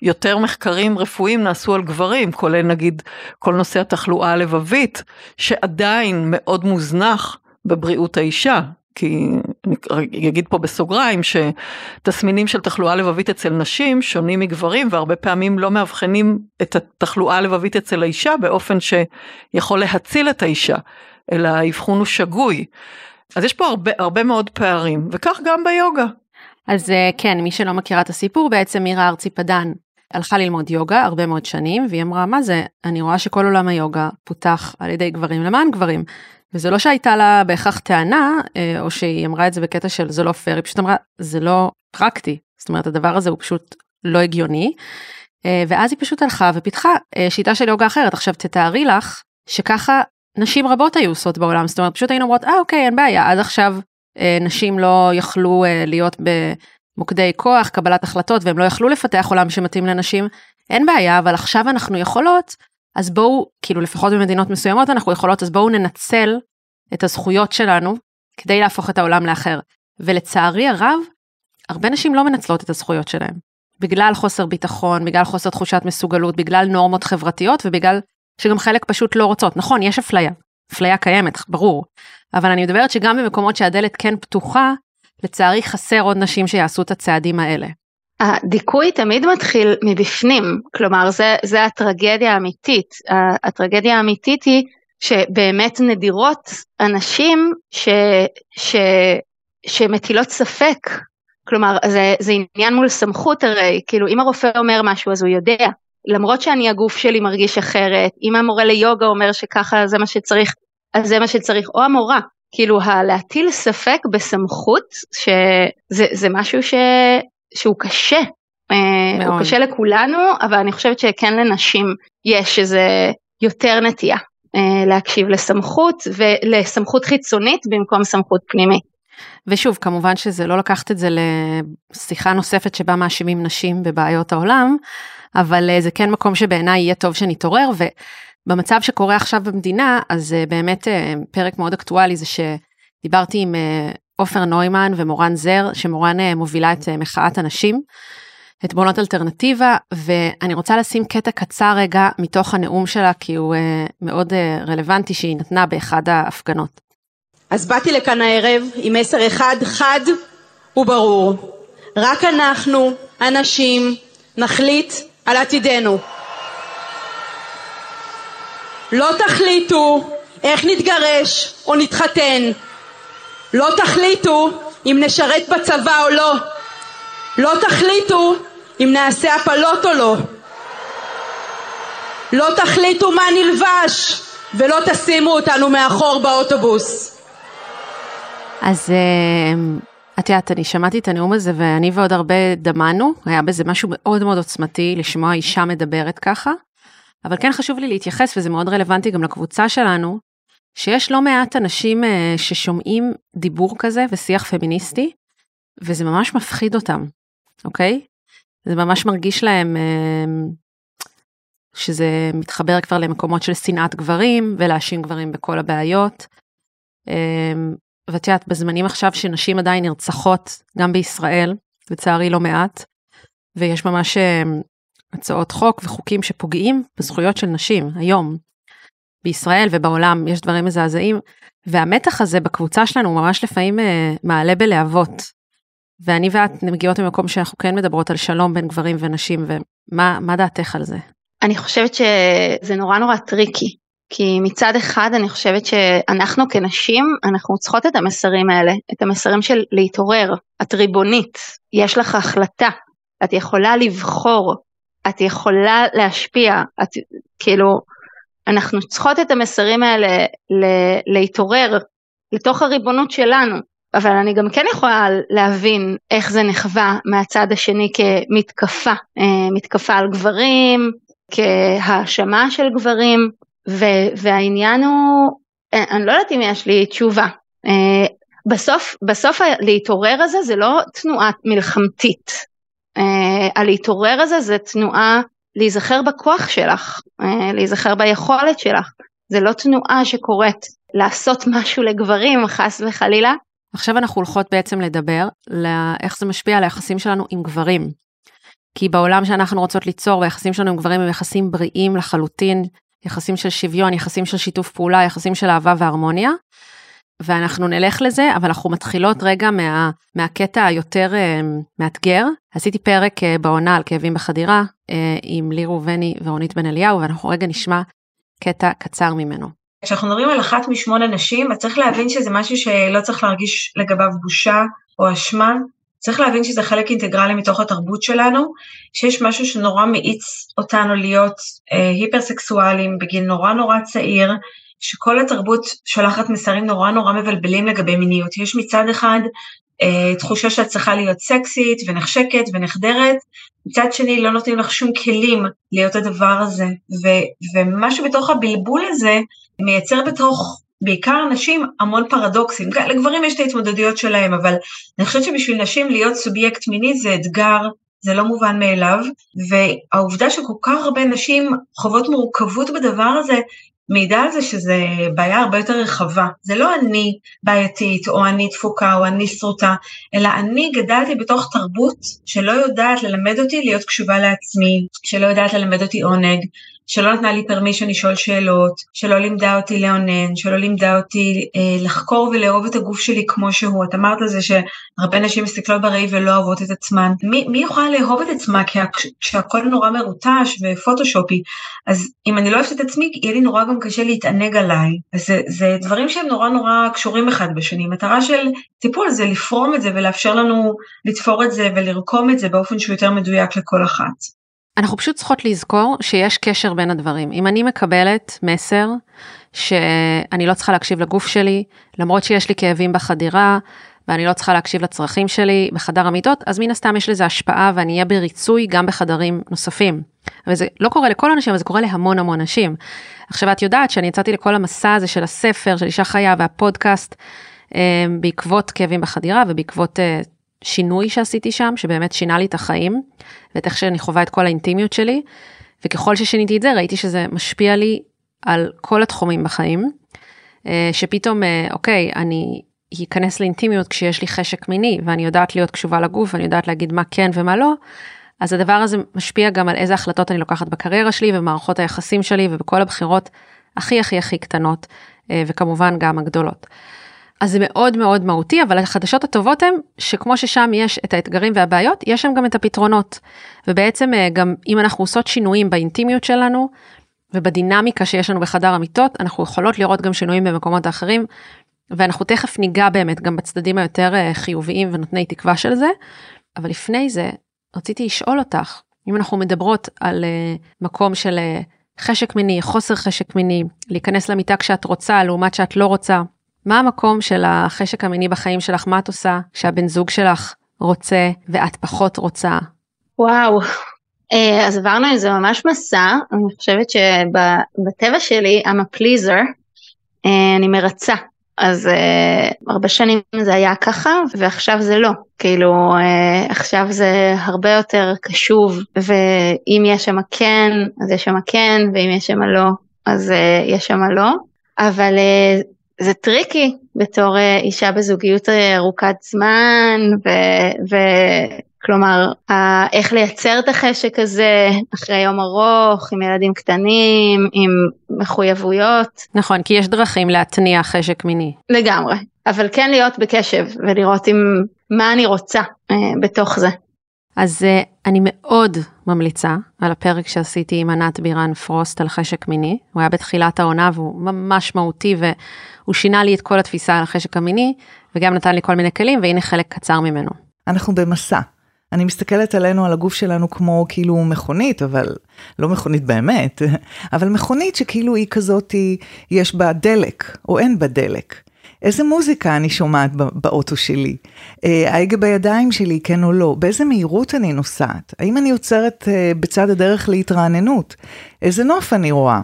S12: יותר מחקרים רפואיים נעשו על גברים, כולל נגיד כל נושא התחלואה הלבבית, שעדיין מאוד מוזנח בבריאות האישה. כי אני אגיד פה בסוגריים שתסמינים של תחלואה לבבית אצל נשים שונים מגברים והרבה פעמים לא מאבחנים את התחלואה הלבבית אצל האישה באופן שיכול להציל את האישה, אלא האבחון הוא שגוי. אז יש פה הרבה, הרבה מאוד פערים וכך גם ביוגה.
S1: אז אה, כן, מי שלא מכירה את הסיפור, בעצם מירה ארצי פדן הלכה ללמוד יוגה הרבה מאוד שנים, והיא אמרה, מה זה, אני רואה שכל עולם היוגה פותח על ידי גברים למען גברים. וזה לא שהייתה לה בהכרח טענה, אה, או שהיא אמרה את זה בקטע של זה לא פייר, היא פשוט אמרה, זה לא פרקטי. זאת אומרת, הדבר הזה הוא פשוט לא הגיוני. אה, ואז היא פשוט הלכה ופיתחה אה, שיטה של יוגה אחרת. עכשיו תתארי לך שככה נשים רבות היו עושות בעולם, זאת אומרת, פשוט היינו אומרות, אה אוקיי, אין בעיה, עד עכשיו נשים לא יכלו להיות מוקדי כוח, קבלת החלטות, והם לא יכלו לפתח עולם שמתאים לנשים, אין בעיה, אבל עכשיו אנחנו יכולות, אז בואו, כאילו לפחות במדינות מסוימות אנחנו יכולות, אז בואו ננצל את הזכויות שלנו כדי להפוך את העולם לאחר. ולצערי הרב, הרבה נשים לא מנצלות את הזכויות שלהם. בגלל חוסר ביטחון, בגלל חוסר תחושת מסוגלות, בגלל נורמות חברתיות ובגלל שגם חלק פשוט לא רוצות. נכון, יש אפליה, אפליה קיימת, ברור, אבל אני מדברת שגם במקומות שהדלת כן פתוחה, לצערי חסר עוד נשים שיעשו את הצעדים האלה.
S3: הדיכוי תמיד מתחיל מבפנים, כלומר זה, זה הטרגדיה האמיתית. הטרגדיה האמיתית היא שבאמת נדירות אנשים ש, ש, שמטילות ספק, כלומר זה, זה עניין מול סמכות הרי, כאילו אם הרופא אומר משהו אז הוא יודע, למרות שאני הגוף שלי מרגיש אחרת, אם המורה ליוגה אומר שככה זה מה שצריך, אז זה מה שצריך, או המורה, כאילו הלהטיל ספק בסמכות שזה משהו ש, שהוא קשה. אה, מאוד. הוא קשה לכולנו אבל אני חושבת שכן לנשים יש איזה יותר נטייה אה, להקשיב לסמכות ולסמכות חיצונית במקום סמכות פנימית.
S1: ושוב כמובן שזה לא לקחת את זה לשיחה נוספת שבה מאשימים נשים בבעיות העולם אבל אה, זה כן מקום שבעיניי יהיה טוב שנתעורר במצב שקורה עכשיו במדינה, אז uh, באמת uh, פרק מאוד אקטואלי זה שדיברתי עם uh, עופר נוימן ומורן זר, שמורן מובילה את מחאת הנשים, את בונות אלטרנטיבה, ואני רוצה לשים קטע קצר רגע מתוך הנאום שלה, כי הוא מאוד רלוונטי שהיא נתנה באחד ההפגנות.
S13: אז באתי לכאן הערב עם מסר אחד חד וברור. רק אנחנו, הנשים, נחליט על עתידנו. לא תחליטו איך נתגרש או נתחתן. לא תחליטו אם נשרת בצבא או לא. לא תחליטו אם נעשה הפלות או לא. לא תחליטו מה נלבש ולא תשימו אותנו מאחור באוטובוס.
S1: אז אה, את יודעת, אני שמעתי את הנאום הזה ואני ועוד הרבה דמענו, היה בזה משהו מאוד מאוד עוצמתי לשמוע אישה מדברת ככה, אבל כן חשוב לי להתייחס, וזה מאוד רלוונטי גם לקבוצה שלנו, שיש לא מעט אנשים אה, ששומעים דיבור כזה ושיח פמיניסטי, וזה ממש מפחיד אותם, אוקיי? זה ממש מרגיש להם אה, שזה מתחבר כבר למקומות של שנאת גברים ולהאשים גברים בכל הבעיות. אה, ואת יודעת, בזמנים עכשיו שנשים עדיין נרצחות, גם בישראל, לצערי לא מעט, ויש ממש הצעות חוק וחוקים שפוגעים בזכויות של נשים היום. בישראל ובעולם יש דברים מזעזעים, והמתח הזה בקבוצה שלנו הוא ממש לפעמים אה, מעלה בלהבות. ואני ואת מגיעות ממקום שאנחנו כן מדברות על שלום בין גברים ונשים, ומה דעתך על זה?
S3: אני חושבת שזה נורא נורא טריקי, כי מצד אחד אני חושבת שאנחנו כנשים, אנחנו צריכות את המסרים האלה, את המסרים של להתעורר, את ריבונית, יש לך החלטה, את יכולה לבחור, את יכולה להשפיע, את כאילו, אנחנו צריכות את המסרים האלה ל- להתעורר לתוך הריבונות שלנו, אבל אני גם כן יכולה להבין איך זה נחווה מהצד השני כמתקפה, אה, מתקפה על גברים, כהאשמה של גברים, ו- והעניין הוא, אה, אני לא יודעת אם יש לי תשובה. אה, בסוף, בסוף להתעורר הזה זה לא תנועה מלחמתית. הלהתעורר הזה זה תנועה להיזכר בכוח שלך, להיזכר ביכולת שלך. זה לא תנועה שקורית לעשות משהו לגברים חס וחלילה,
S1: עכשיו אנחנו הולכות בעצם לדבר לאיך זה משפיע על היחסים שלנו עם גברים. כי בעולם שאנחנו רוצות ליצור, והיחסים שלנו עם גברים הם יחסים בריאים לחלוטין, יחסים של שוויון, יחסים של שיתוף פעולה, יחסים של אהבה והרמוניה. ואנחנו נלך לזה, אבל אנחנו מתחילות רגע מה, מהקטע היותר uh, מאתגר. עשיתי פרק uh, בעונה על כאבים בחדירה uh, עם ליר ראובני ורונית בן אליהו, ואנחנו רגע נשמע קטע קצר ממנו.
S14: כשאנחנו מדברים על אחת משמונה נשים, אז צריך להבין שזה משהו שלא צריך להרגיש לגביו בושה או אשמה, צריך להבין שזה חלק אינטגרלי מתוך התרבות שלנו, שיש משהו שנורא מאיץ אותנו להיות אה, היפרסקסואלים בגיל נורא נורא צעיר, שכל התרבות שולחת מסרים נורא נורא מבלבלים לגבי מיניות. יש מצד אחד אה, תחושה שאת צריכה להיות סקסית ונחשקת ונחדרת, מצד שני לא נותנים לך שום כלים להיות הדבר הזה, ו, ומשהו בתוך הבלבול הזה מייצר בתוך בעיקר נשים המון פרדוקסים, לגברים יש את ההתמודדויות שלהם, אבל אני חושבת שבשביל נשים להיות סובייקט מיני זה אתגר, זה לא מובן מאליו, והעובדה שכל כך הרבה נשים חוות מורכבות בדבר הזה, מעידה על זה שזה בעיה הרבה יותר רחבה. זה לא אני בעייתית, או אני תפוקה, או אני שרוטה, אלא אני גדלתי בתוך תרבות שלא יודעת ללמד אותי להיות קשובה לעצמי, שלא יודעת ללמד אותי עונג, שלא נתנה לי פרמישן לשאול שאלות, שלא לימדה אותי לאונן, שלא לימדה אותי אה, לחקור ולאהוב את הגוף שלי כמו שהוא. את אמרת על זה שהרבה נשים מסתכלות בראי ולא אוהבות את עצמן. מי, מי יכולה לאהוב את עצמה כשהכל נורא מרוטש ופוטושופי? אז אם אני לא אוהבת את עצמי, יהיה לי נורא גם קשה להתענג עליי. אז זה, זה דברים שהם נורא נורא קשורים אחד בשני. מטרה של טיפול זה לפרום את זה ולאפשר לנו לתפור את זה ולרקום את זה באופן שהוא יותר מדויק לכל אחת.
S1: אנחנו פשוט צריכות לזכור שיש קשר בין הדברים. אם אני מקבלת מסר שאני לא צריכה להקשיב לגוף שלי, למרות שיש לי כאבים בחדירה, ואני לא צריכה להקשיב לצרכים שלי בחדר המיטות, אז מן הסתם יש לזה השפעה ואני אהיה בריצוי גם בחדרים נוספים. וזה לא קורה לכל האנשים, אבל זה קורה להמון המון אנשים. עכשיו את יודעת שאני יצאתי לכל המסע הזה של הספר, של אישה חיה והפודקאסט, אה, בעקבות כאבים בחדירה ובעקבות אה, שינוי שעשיתי שם, שבאמת שינה לי את החיים, ואת איך שאני חווה את כל האינטימיות שלי, וככל ששיניתי את זה, ראיתי שזה משפיע לי על כל התחומים בחיים, אה, שפתאום, אה, אוקיי, אני אכנס לאינטימיות כשיש לי חשק מיני, ואני יודעת להיות קשובה לגוף, ואני יודעת להגיד מה כן ומה לא, אז הדבר הזה משפיע גם על איזה החלטות אני לוקחת בקריירה שלי, ומערכות היחסים שלי, ובכל הבחירות הכי הכי הכי קטנות, אה, וכמובן גם הגדולות. אז זה מאוד מאוד מהותי, אבל החדשות הטובות הן שכמו ששם יש את האתגרים והבעיות, יש שם גם את הפתרונות. ובעצם אה, גם אם אנחנו עושות שינויים באינטימיות שלנו ובדינמיקה שיש לנו בחדר המיטות, אנחנו יכולות לראות גם שינויים במקומות האחרים, ואנחנו תכף ניגע באמת גם בצדדים היותר אה, חיוביים ונותני תקווה של זה. אבל לפני זה, רציתי לשאול אותך, אם אנחנו מדברות על uh, מקום של חשק מיני, חוסר חשק מיני, להיכנס למיטה כשאת רוצה, לעומת שאת לא רוצה, מה המקום של החשק המיני בחיים שלך? מה את עושה כשהבן זוג שלך רוצה ואת פחות רוצה?
S3: וואו, אה, אז עברנו איזה ממש מסע, אני חושבת שבטבע שלי I'm a pleaser, אה, אני מרצה. אז uh, הרבה שנים זה היה ככה ועכשיו זה לא, כאילו uh, עכשיו זה הרבה יותר קשוב ואם יש שם כן אז יש שם כן ואם יש שם לא אז uh, יש שם לא, אבל uh, זה טריקי בתור uh, אישה בזוגיות ארוכת זמן ו- כלומר, איך לייצר את החשק הזה אחרי יום ארוך, עם ילדים קטנים, עם מחויבויות.
S1: נכון, כי יש דרכים להתניע חשק מיני.
S3: לגמרי, אבל כן להיות בקשב ולראות עם מה אני רוצה אה, בתוך זה.
S1: אז אה, אני מאוד ממליצה על הפרק שעשיתי עם ענת בירן פרוסט על חשק מיני. הוא היה בתחילת העונה והוא ממש מהותי והוא שינה לי את כל התפיסה על החשק המיני וגם נתן לי כל מיני כלים והנה חלק קצר ממנו.
S15: אנחנו במסע. אני מסתכלת עלינו, על הגוף שלנו כמו כאילו מכונית, אבל לא מכונית באמת, אבל מכונית שכאילו היא כזאת, יש בה דלק, או אין בה דלק. איזה מוזיקה אני שומעת באוטו שלי? אה, ההגה בידיים שלי, כן או לא? באיזה מהירות אני נוסעת? האם אני עוצרת אה, בצד הדרך להתרעננות? איזה נוף אני רואה?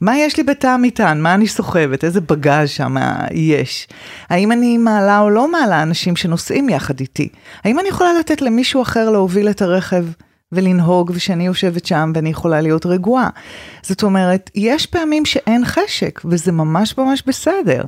S15: מה יש לי בתא המטען? מה אני סוחבת? איזה בגאז' שם יש? האם אני מעלה או לא מעלה אנשים שנוסעים יחד איתי? האם אני יכולה לתת למישהו אחר להוביל את הרכב ולנהוג ושאני יושבת שם ואני יכולה להיות רגועה? זאת אומרת, יש פעמים שאין חשק וזה ממש ממש בסדר.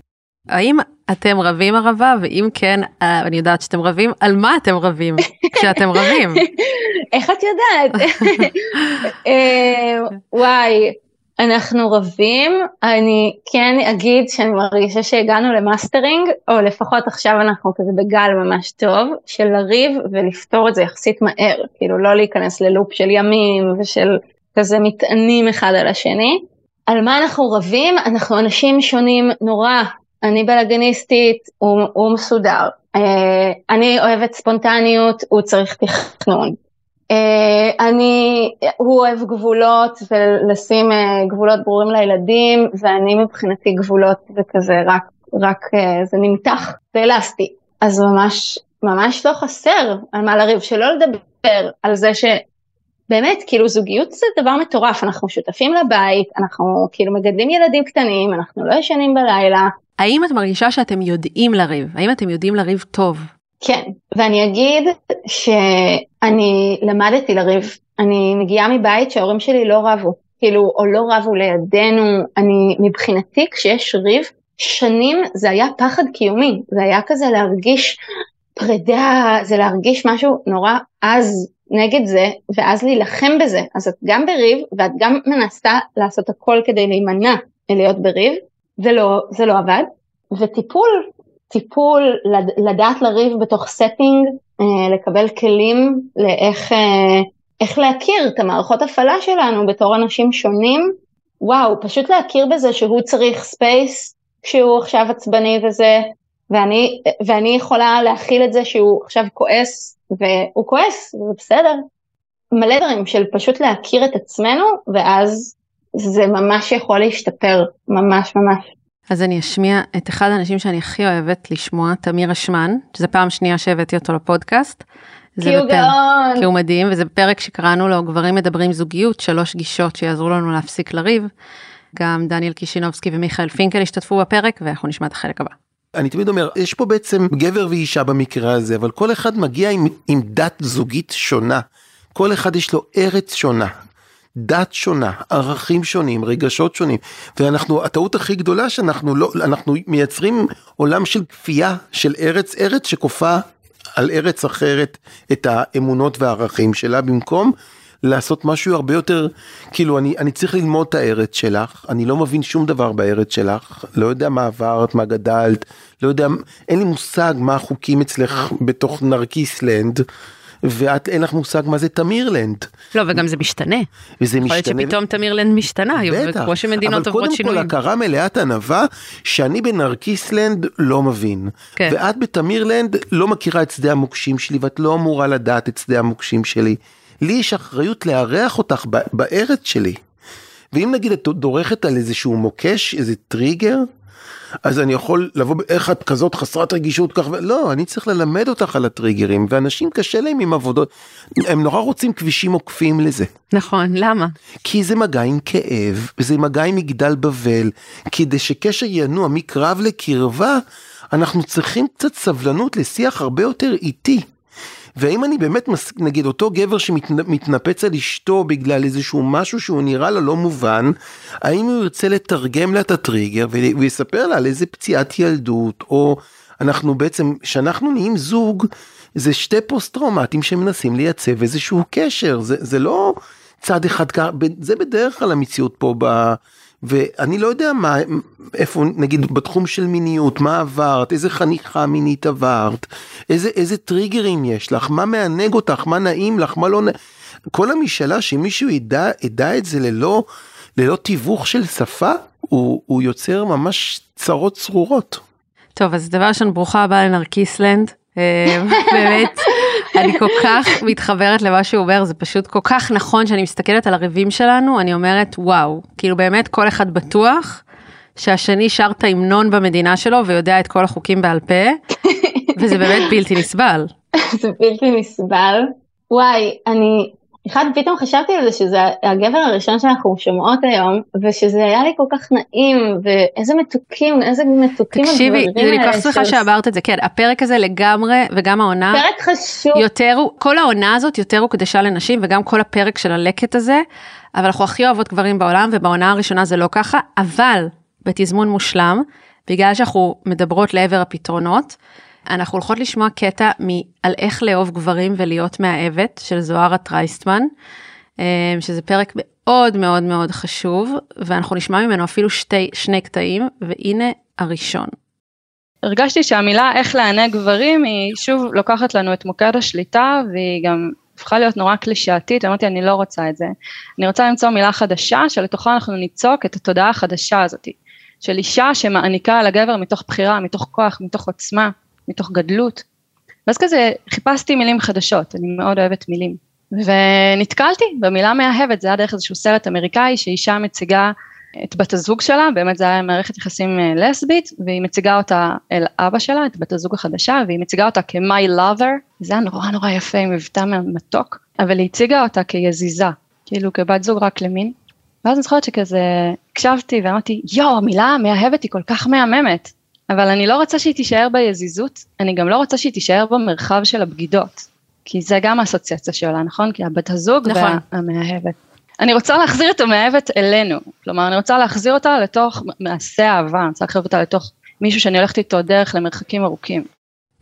S1: האם אתם רבים ערבה ואם כן אה, אני יודעת שאתם רבים על מה אתם רבים כשאתם רבים.
S3: איך את יודעת? אה, וואי אנחנו רבים, אני כן אגיד שאני מרגישה שהגענו למאסטרינג, או לפחות עכשיו אנחנו כזה בגל ממש טוב, של לריב ולפתור את זה יחסית מהר, כאילו לא להיכנס ל loop של ימים ושל כזה מטענים אחד על השני. על מה אנחנו רבים? אנחנו אנשים שונים נורא, אני בלאגניסטית, הוא, הוא מסודר. אה, אני אוהבת ספונטניות, הוא צריך תכנון. אה, אני, הוא אוהב גבולות ולשים אה, גבולות ברורים לילדים, ואני מבחינתי גבולות זה כזה רק, רק אה, זה נמתח, זה אלסטי. אז ממש, ממש לא חסר על מה לריב, שלא לדבר על זה שבאמת, כאילו זוגיות זה דבר מטורף, אנחנו שותפים לבית, אנחנו כאילו מגדלים ילדים קטנים, אנחנו לא ישנים בלילה.
S1: האם את מרגישה שאתם יודעים לריב? האם אתם יודעים לריב טוב?
S3: כן, ואני אגיד שאני למדתי לריב. אני מגיעה מבית שההורים שלי לא רבו, כאילו, או לא רבו לידינו. אני, מבחינתי, כשיש ריב, שנים זה היה פחד קיומי, זה היה כזה להרגיש פרידה, זה להרגיש משהו נורא עז נגד זה, ואז להילחם בזה. אז את גם בריב, ואת גם מנסה לעשות הכל כדי להימנע מלהיות בריב, זה לא, זה לא עבד. וטיפול טיפול, לדעת לריב בתוך setting, אה, לקבל כלים לאיך אה, איך להכיר את המערכות הפעלה שלנו בתור אנשים שונים. וואו, פשוט להכיר בזה שהוא צריך space כשהוא עכשיו עצבני וזה, ואני, ואני יכולה להכיל את זה שהוא עכשיו כועס, והוא כועס, זה בסדר. מלא דברים של פשוט להכיר את עצמנו, ואז זה ממש יכול להשתפר, ממש ממש.
S1: אז אני אשמיע את אחד האנשים שאני הכי אוהבת לשמוע, תמיר אשמן, שזה פעם שנייה שהבאתי אותו לפודקאסט.
S3: כי הוא גאון.
S1: כי הוא מדהים, וזה פרק שקראנו לו גברים מדברים זוגיות, שלוש גישות שיעזרו לנו להפסיק לריב. גם דניאל קישינובסקי ומיכאל פינקל השתתפו בפרק, ואנחנו נשמע את החלק הבא.
S16: אני תמיד אומר, יש פה בעצם גבר ואישה במקרה הזה, אבל כל אחד מגיע עם, עם דת זוגית שונה. כל אחד יש לו ארץ שונה. דת שונה, ערכים שונים, רגשות שונים, ואנחנו, הטעות הכי גדולה שאנחנו לא, אנחנו מייצרים עולם של כפייה של ארץ, ארץ שכופה על ארץ אחרת את האמונות והערכים שלה, במקום לעשות משהו הרבה יותר, כאילו אני, אני צריך ללמוד את הארץ שלך, אני לא מבין שום דבר בארץ שלך, לא יודע מה עברת, מה גדלת, לא יודע, אין לי מושג מה החוקים אצלך בתוך נרקיסלנד. ואת אין לך מושג מה זה תמירלנד.
S1: לא, וגם זה משתנה.
S16: וזה
S1: משתנה. יכול להיות שפתאום תמירלנד משתנה, בטח. כמו שמדינות עוברות שינויים.
S16: אבל קודם כל הכרה מלאת ענווה, שאני בנרקיסלנד לא מבין. כן. ואת בתמירלנד לא מכירה את שדה המוקשים שלי, ואת לא אמורה לדעת את שדה המוקשים שלי. לי יש אחריות לארח אותך בארץ שלי. ואם נגיד את דורכת על איזשהו מוקש, איזה טריגר, אז אני יכול לבוא, איך את כזאת חסרת רגישות כך. לא, אני צריך ללמד אותך על הטריגרים, ואנשים קשה להם עם עבודות, הם נורא רוצים כבישים עוקפים לזה.
S1: נכון, למה?
S16: כי זה מגע עם כאב, וזה מגע עם מגדל בבל, כדי שקשר ינוע מקרב לקרבה, אנחנו צריכים קצת סבלנות לשיח הרבה יותר איטי. והאם אני באמת, מס... נגיד אותו גבר שמתנפץ על אשתו בגלל איזשהו משהו שהוא נראה לה לא מובן, האם הוא ירצה לתרגם לה את הטריגר ויספר לה על איזה פציעת ילדות, או אנחנו בעצם, כשאנחנו נהיים זוג, זה שתי פוסט טראומטיים שמנסים לייצב איזשהו קשר, זה, זה לא צד אחד, זה בדרך כלל המציאות פה ב... ואני לא יודע מה, איפה, נגיד בתחום של מיניות, מה עברת, איזה חניכה מינית עברת, איזה, איזה טריגרים יש לך, מה מענג אותך, מה נעים לך, מה לא נעים, כל המשאלה שמישהו ידע, ידע את זה ללא, ללא תיווך של שפה, הוא, הוא יוצר ממש צרות צרורות.
S1: טוב, אז דבר ראשון, ברוכה הבאה לנרקיסלנד. אה, באמת, אני כל כך מתחברת למה שהוא אומר, זה פשוט כל כך נכון שאני מסתכלת על הריבים שלנו, אני אומרת, וואו, כאילו באמת כל אחד בטוח שהשני שר את ההמנון במדינה שלו ויודע את כל החוקים בעל פה, וזה באמת בלתי נסבל.
S3: זה בלתי נסבל. וואי, אני אחד, פתאום חשבתי על זה שזה הגבר הראשון שאנחנו שומעות היום, ושזה היה לי כל כך נעים, ואיזה מתוקים, איזה מתוקים
S1: תקשיבי. תקשיבי, אני כל כך שמחה שאמרת את זה, כן, הפרק הזה לגמרי, וגם העונה,
S3: פרק חשוב.
S1: יותר, כל העונה הזאת יותר הוקדשה לנשים, וגם כל הפרק של הלקט הזה, אבל אנחנו הכי אוהבות גברים בעולם, ובעונה הראשונה זה לא ככה, אבל בתזמון מושלם, בגלל שאנחנו מדברות לעבר הפתרונות, אנחנו הולכות לשמוע קטע על איך לאהוב גברים ולהיות מאהבת של זוהרה טרייסטמן, אה, שזה פרק מאוד מאוד מאוד חשוב, ואנחנו נשמע ממנו אפילו שתי, שני קטעים, והנה הראשון.
S17: הרגשתי שהמילה איך לענג גברים היא שוב לוקחת לנו את מוקד השליטה והיא גם הפכה להיות נורא קלישאתית, אמרתי אני לא רוצה את זה. אני רוצה למצוא מילה חדשה שלתוכה אנחנו ניצוק את התודעה החדשה הזאת, של אישה שמעניקה על הגבר מתוך בחירה, מתוך כוח, מתוך עוצמה. מתוך גדלות. ואז כזה חיפשתי מילים חדשות, אני מאוד אוהבת מילים. ונתקלתי במילה מאהבת, זה היה דרך איזשהו סרט אמריקאי שאישה מציגה את בת הזוג שלה, באמת זה היה מערכת יחסים אה, לסבית, והיא מציגה אותה אל אבא שלה, את בת הזוג החדשה, והיא מציגה אותה כ-my lover, זה היה נורא נורא יפה עם מבטא מתוק, אבל היא הציגה אותה כיזיזה, כאילו כבת זוג רק למין. ואז אני זוכרת שכזה הקשבתי ואמרתי, יואו, המילה מאהבת היא כל כך מהממת. אבל אני לא רוצה שהיא תישאר ביזיזות, אני גם לא רוצה שהיא תישאר במרחב של הבגידות. כי זה גם האסוציאציה שלה, נכון? כי הבת הזוג נכון. והמאהבת. אני רוצה להחזיר את המאהבת אלינו, כלומר אני רוצה להחזיר אותה לתוך מעשה אהבה, אני רוצה להחזיר אותה לתוך מישהו שאני הולכת איתו דרך למרחקים ארוכים.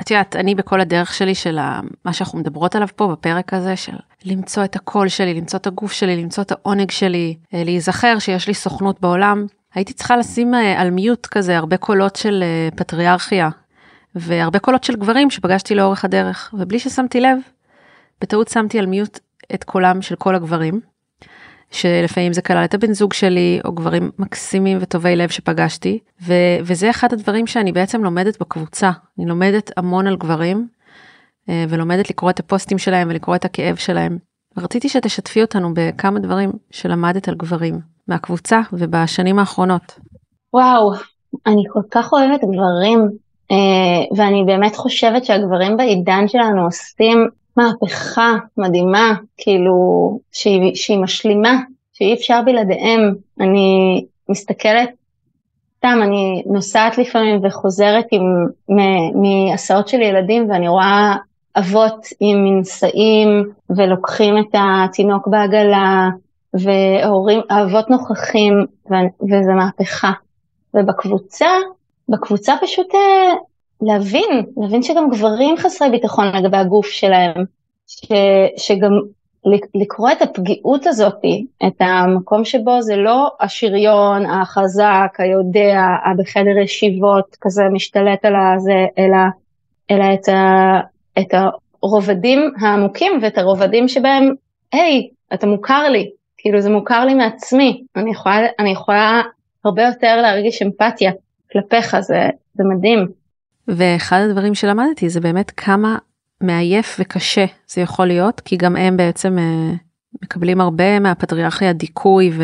S1: את יודעת, אני בכל הדרך שלי של מה שאנחנו מדברות עליו פה בפרק הזה, של למצוא את הקול שלי, למצוא את הגוף שלי, למצוא את העונג שלי, אה, להיזכר שיש לי סוכנות בעולם, הייתי צריכה לשים אה, על מיוט כזה הרבה קולות של אה, פטריארכיה, והרבה קולות של גברים שפגשתי לאורך הדרך, ובלי ששמתי לב, בטעות שמתי על מיוט את קולם של כל הגברים, שלפעמים זה כלל את הבן זוג שלי, או גברים מקסימים וטובי לב שפגשתי, ו- וזה אחד הדברים שאני בעצם לומדת בקבוצה. אני לומדת המון על גברים, אה, ולומדת לקרוא את הפוסטים שלהם ולקרוא את הכאב שלהם. רציתי שתשתפי אותנו בכמה דברים שלמדת על גברים. מהקבוצה ובשנים האחרונות?
S3: וואו, אני כל כך אוהבת גברים, אה, ואני באמת חושבת שהגברים בעידן שלנו עושים מהפכה מדהימה, כאילו, שהיא, שהיא משלימה, שאי אפשר בלעדיהם. אני מסתכלת, סתם, אני נוסעת לפעמים וחוזרת עם, מהסעות של ילדים, ואני רואה אבות עם מנשאים, ולוקחים את התינוק בעגלה, והורים, אבות נוכחים, וזה מהפכה. ובקבוצה, בקבוצה פשוט אה, להבין, להבין שגם גברים חסרי ביטחון לגבי הגוף שלהם, ש, שגם לקרוא את הפגיעות הזאת, את המקום שבו זה לא השריון, החזק, היודע, הבחדר ישיבות, כזה משתלט על הזה, אלא, אלא את, ה, את הרובדים העמוקים ואת הרובדים שבהם, היי, אתה מוכר לי, כאילו זה מוכר לי מעצמי, אני יכולה, אני יכולה הרבה יותר להרגיש אמפתיה כלפיך, זה, זה מדהים.
S1: ואחד הדברים שלמדתי זה באמת כמה מעייף וקשה זה יכול להיות, כי גם הם בעצם אה, מקבלים הרבה מהפטריארכיה דיכוי ו,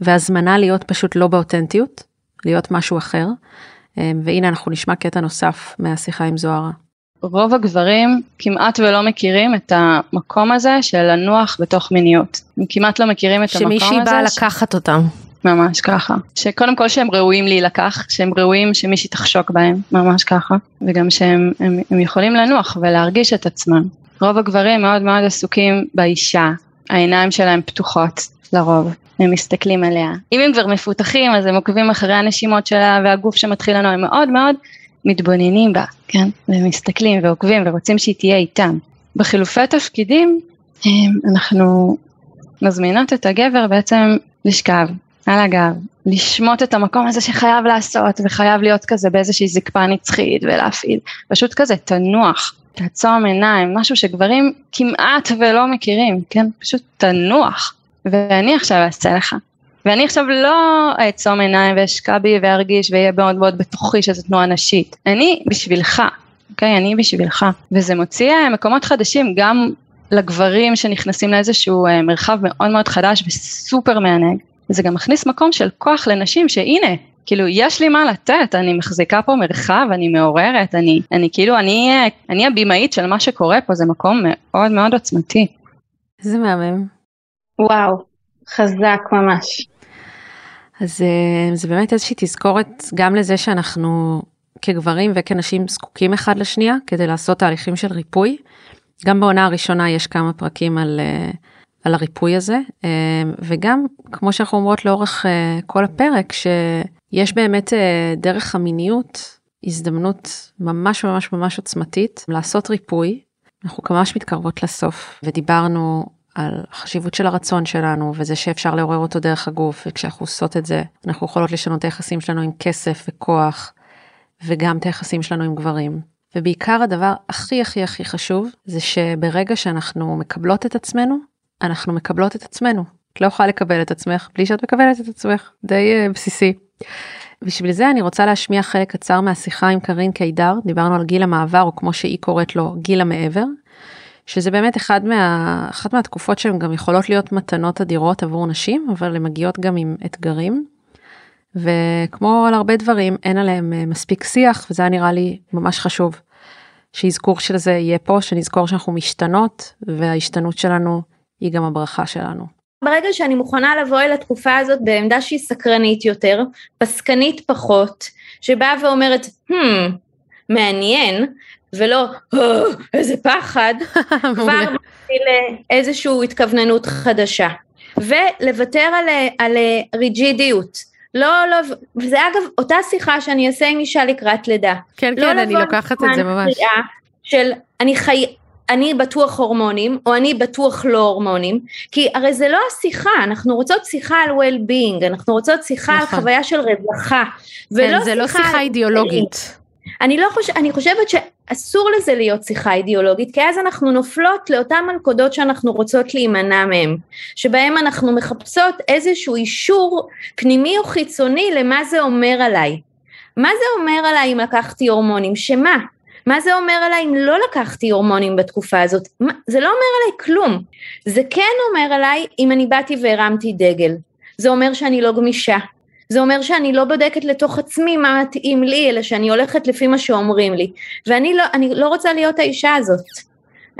S1: והזמנה להיות פשוט לא באותנטיות, להיות משהו אחר. אה, והנה אנחנו נשמע קטע נוסף מהשיחה עם זוהרה.
S17: רוב הגברים כמעט ולא מכירים את המקום הזה של לנוח בתוך מיניות. הם כמעט לא מכירים את המקום הזה.
S18: שמישהי באה לקחת אותם.
S17: ממש ככה. שקודם כל שהם ראויים להילקח, שהם ראויים שמישהי תחשוק בהם, ממש ככה. וגם שהם הם, הם יכולים לנוח ולהרגיש את עצמם. רוב הגברים מאוד מאוד עסוקים באישה, העיניים שלהם פתוחות לרוב. הם מסתכלים עליה. אם הם כבר מפותחים אז הם עוקבים אחרי הנשימות שלה והגוף שמתחיל לנו הם מאוד מאוד מתבוננים בה, כן? ומסתכלים ועוקבים ורוצים שהיא תהיה איתם. בחילופי תפקידים אנחנו מזמינות את הגבר בעצם לשכב על הגב, לשמוט את המקום הזה שחייב לעשות וחייב להיות כזה באיזושהי זקפה נצחית ולהפעיל, פשוט כזה תנוח, תעצום עיניים, משהו שגברים כמעט ולא מכירים, כן? פשוט תנוח. ואני עכשיו אעשה לך. ואני עכשיו לא אעצום עיניים ואשקע בי וארגיש ואהיה מאוד מאוד בתוכי שזו תנועה נשית. אני בשבילך, אוקיי? אני בשבילך. וזה מוציא אה, מקומות חדשים גם לגברים שנכנסים לאיזשהו אה, מרחב מאוד מאוד חדש וסופר מענג. זה גם מכניס מקום של כוח לנשים שהנה, כאילו יש לי מה לתת, אני מחזיקה פה מרחב, אני מעוררת, אני, אני כאילו, אני, אה, אני הבימאית של מה שקורה פה, זה מקום מאוד מאוד עוצמתי.
S1: איזה מהמם.
S3: וואו, חזק ממש.
S1: אז אה, זה באמת איזושהי תזכורת גם לזה שאנחנו כגברים וכנשים זקוקים אחד לשנייה כדי לעשות תהליכים של ריפוי. גם בעונה הראשונה יש כמה פרקים על, אה, על הריפוי הזה, אה, וגם כמו שאנחנו אומרות לאורך כל הפרק, שיש באמת דרך המיניות הזדמנות ממש ממש ממש עוצמתית לעשות ריפוי. אנחנו ממש מתקרבות לסוף ודיברנו על החשיבות של הרצון שלנו וזה שאפשר לעורר אותו דרך הגוף וכשאנחנו עושות את זה אנחנו יכולות לשנות את היחסים שלנו עם כסף וכוח וגם את היחסים שלנו עם גברים. ובעיקר הדבר הכי הכי הכי חשוב זה שברגע שאנחנו מקבלות את עצמנו אנחנו מקבלות את עצמנו. את לא יכולה לקבל את עצמך בלי שאת מקבלת את עצמך די uh, בסיסי. בשביל זה אני רוצה להשמיע חלק קצר מהשיחה עם קארין קידר דיברנו על גיל המעבר או כמו שהיא קוראת לו גיל המעבר שזה באמת אחד מה, אחת מהתקופות שהן גם יכולות להיות מתנות אדירות עבור נשים, אבל הן מגיעות גם עם אתגרים. וכמו על הרבה דברים, אין עליהם אה, מספיק שיח, וזה היה נראה לי ממש חשוב. שאזכור של זה יהיה פה, שנזכור שאנחנו משתנות, וההשתנות שלנו היא גם הברכה שלנו.
S3: ברגע שאני מוכנה לבוא אל התקופה הזאת בעמדה שהיא סקרנית יותר, פסקנית פחות, שבאה ואומרת, hmm, מעניין, ולא, אה, איזה פחד, כבר מתחיל איזושהי התכווננות חדשה. ולוותר על, על ריג'ידיות. לא, לא, וזה אגב אותה שיחה שאני אעשה עם אישה לקראת לידה.
S1: כן, לא כן, אני לוקחת את זה ממש.
S3: של אני חי... אני בטוח הורמונים, או אני בטוח לא הורמונים, כי הרי זה לא השיחה, אנחנו רוצות שיחה על well-being, אנחנו רוצות שיחה נכון. על חוויה של רווחה, ולא
S1: כן, זה לא שיחה אידיאולוגית.
S3: אני לא חושבת, אני חושבת שאסור לזה להיות שיחה אידיאולוגית, כי אז אנחנו נופלות לאותן מלכודות שאנחנו רוצות להימנע מהן, שבהן אנחנו מחפשות איזשהו אישור פנימי או חיצוני למה זה אומר עליי. מה זה אומר עליי אם לקחתי הורמונים? שמה? מה זה אומר עליי אם לא לקחתי הורמונים בתקופה הזאת? זה לא אומר עליי כלום. זה כן אומר עליי אם אני באתי והרמתי דגל. זה אומר שאני לא גמישה, זה אומר שאני לא בודקת לתוך עצמי מה מתאים לי, אלא שאני הולכת לפי מה שאומרים לי. ואני לא, אני לא רוצה להיות האישה הזאת.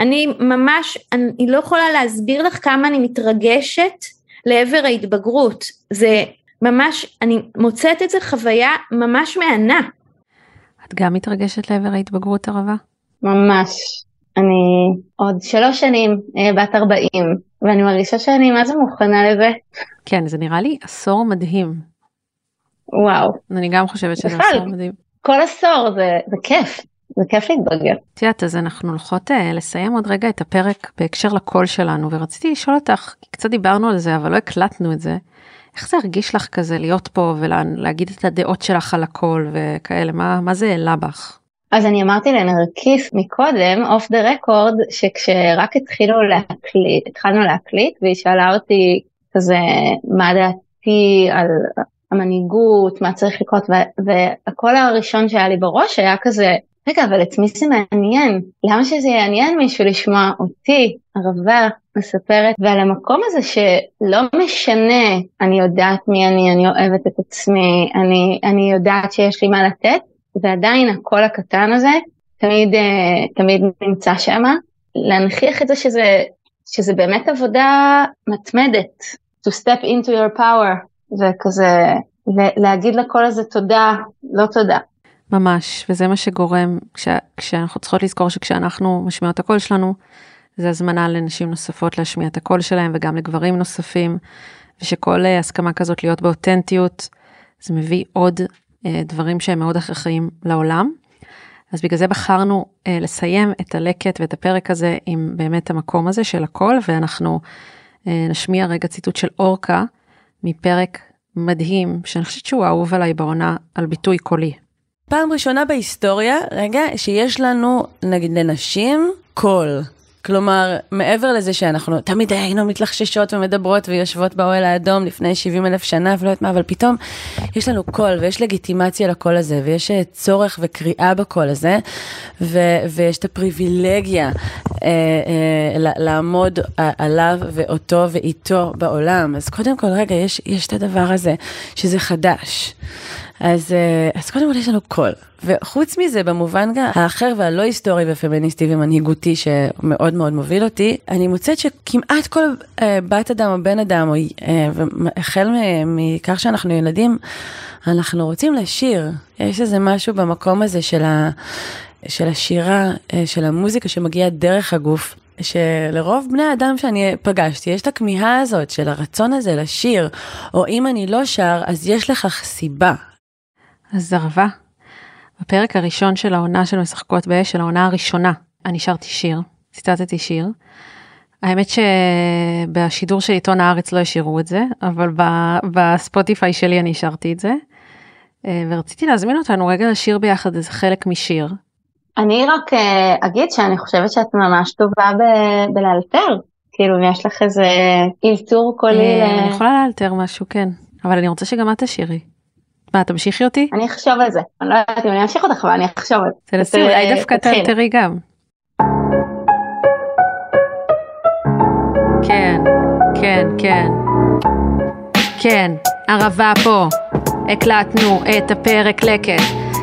S3: אני ממש, אני לא יכולה להסביר לך כמה אני מתרגשת לעבר ההתבגרות. זה ממש, אני מוצאת את זה חוויה ממש מהנה.
S1: את גם מתרגשת לעבר ההתבגרות הרבה?
S3: ממש. אני עוד שלוש שנים אה, בת ארבעים, ואני מרגישה שאני מה זה מוכנה לזה.
S1: כן, זה נראה לי עשור מדהים.
S3: וואו.
S1: אני גם חושבת שזה עשור מדהים.
S3: כל עשור זה, זה כיף. זה כיף להתבגר.
S1: את יודעת, אז אנחנו הולכות uh, לסיים עוד רגע את הפרק בהקשר לקול שלנו, ורציתי לשאול אותך, קצת דיברנו על זה, אבל לא הקלטנו את זה. איך זה הרגיש לך כזה להיות פה ולהגיד את הדעות שלך על הקול וכאלה, מה, מה זה העלה בך?
S3: אז אני אמרתי לנרקיס מקודם, off the record, שכשרק התחילו להקליט, התחלנו להקליט, והיא שאלה אותי כזה, מה דעתי על המנהיגות, מה צריך לקרות, והקול הראשון שהיה לי בראש היה כזה, רגע, אבל את מי זה מעניין? למה שזה יעניין מישהו לשמוע אותי, ערבה, מספרת, ועל המקום הזה שלא משנה, אני יודעת מי אני, אני אוהבת את עצמי, אני, אני יודעת שיש לי מה לתת, ועדיין הקול הקטן הזה תמיד, אה, תמיד נמצא שם. להנכיח את זה שזה, שזה באמת עבודה מתמדת, to step into your power, וכזה להגיד לקול הזה תודה, לא תודה.
S1: ממש, וזה מה שגורם, כש, כשאנחנו צריכות לזכור שכשאנחנו משמיעות את הקול שלנו, זה הזמנה לנשים נוספות להשמיע את הקול שלהם וגם לגברים נוספים, ושכל אה, הסכמה כזאת להיות באותנטיות, זה מביא עוד אה, דברים שהם מאוד הכרחיים לעולם. אז בגלל זה בחרנו אה, לסיים את הלקט ואת הפרק הזה עם באמת המקום הזה של הקול, ואנחנו אה, נשמיע רגע ציטוט של אורקה מפרק מדהים, שאני חושבת שהוא אהוב עליי בעונה על ביטוי קולי.
S19: פעם ראשונה בהיסטוריה, רגע, שיש לנו, נגיד לנשים, קול. כלומר, מעבר לזה שאנחנו תמיד היינו מתלחששות ומדברות ויושבות באוהל האדום לפני 70 אלף שנה ולא יודעת מה, אבל פתאום יש לנו קול ויש לגיטימציה לקול הזה ויש אה, צורך וקריאה בקול הזה ו- ויש את הפריבילגיה אה, אה, לעמוד עליו ואותו ואיתו בעולם. אז קודם כל, רגע, יש, יש את הדבר הזה שזה חדש. אז, אה, אז קודם כל יש לנו קול. וחוץ מזה, במובן גם האחר והלא היסטורי ופמיניסטי ומנהיגותי שמאוד מאוד מוביל אותי, אני מוצאת שכמעט כל uh, בת אדם או בן אדם, או, uh, החל מכך שאנחנו ילדים, אנחנו רוצים לשיר. יש איזה משהו במקום הזה של, ה, של השירה, uh, של המוזיקה שמגיעה דרך הגוף. שלרוב בני האדם שאני פגשתי, יש את הכמיהה הזאת של הרצון הזה לשיר, או אם אני לא שר, אז יש לכך סיבה.
S1: אז ערבה, בפרק הראשון של העונה של משחקות באש, של העונה הראשונה, אני שרתי שיר, ציטטתי שיר. האמת שבשידור של עיתון הארץ לא השאירו את זה, אבל בספוטיפיי שלי אני שרתי את זה. אה, ורציתי להזמין אותנו רגע לשיר ביחד איזה חלק משיר.
S3: אני רק אה, אגיד שאני חושבת שאת ממש טובה ב- בלאלתר. כאילו אם יש לך איזה אלתור קולי.
S1: אה, אני יכולה לאלתר משהו, כן. אבל אני רוצה שגם את תשאירי. מה, תמשיכי אותי?
S3: אני אחשוב על זה. אני לא יודעת אם אני אמשיך אותך, אבל אני אחשוב על זה.
S1: תנסי, אולי דווקא תראי גם. כן, כן, כן. כן, ערבה פה. הקלטנו את הפרק לקט.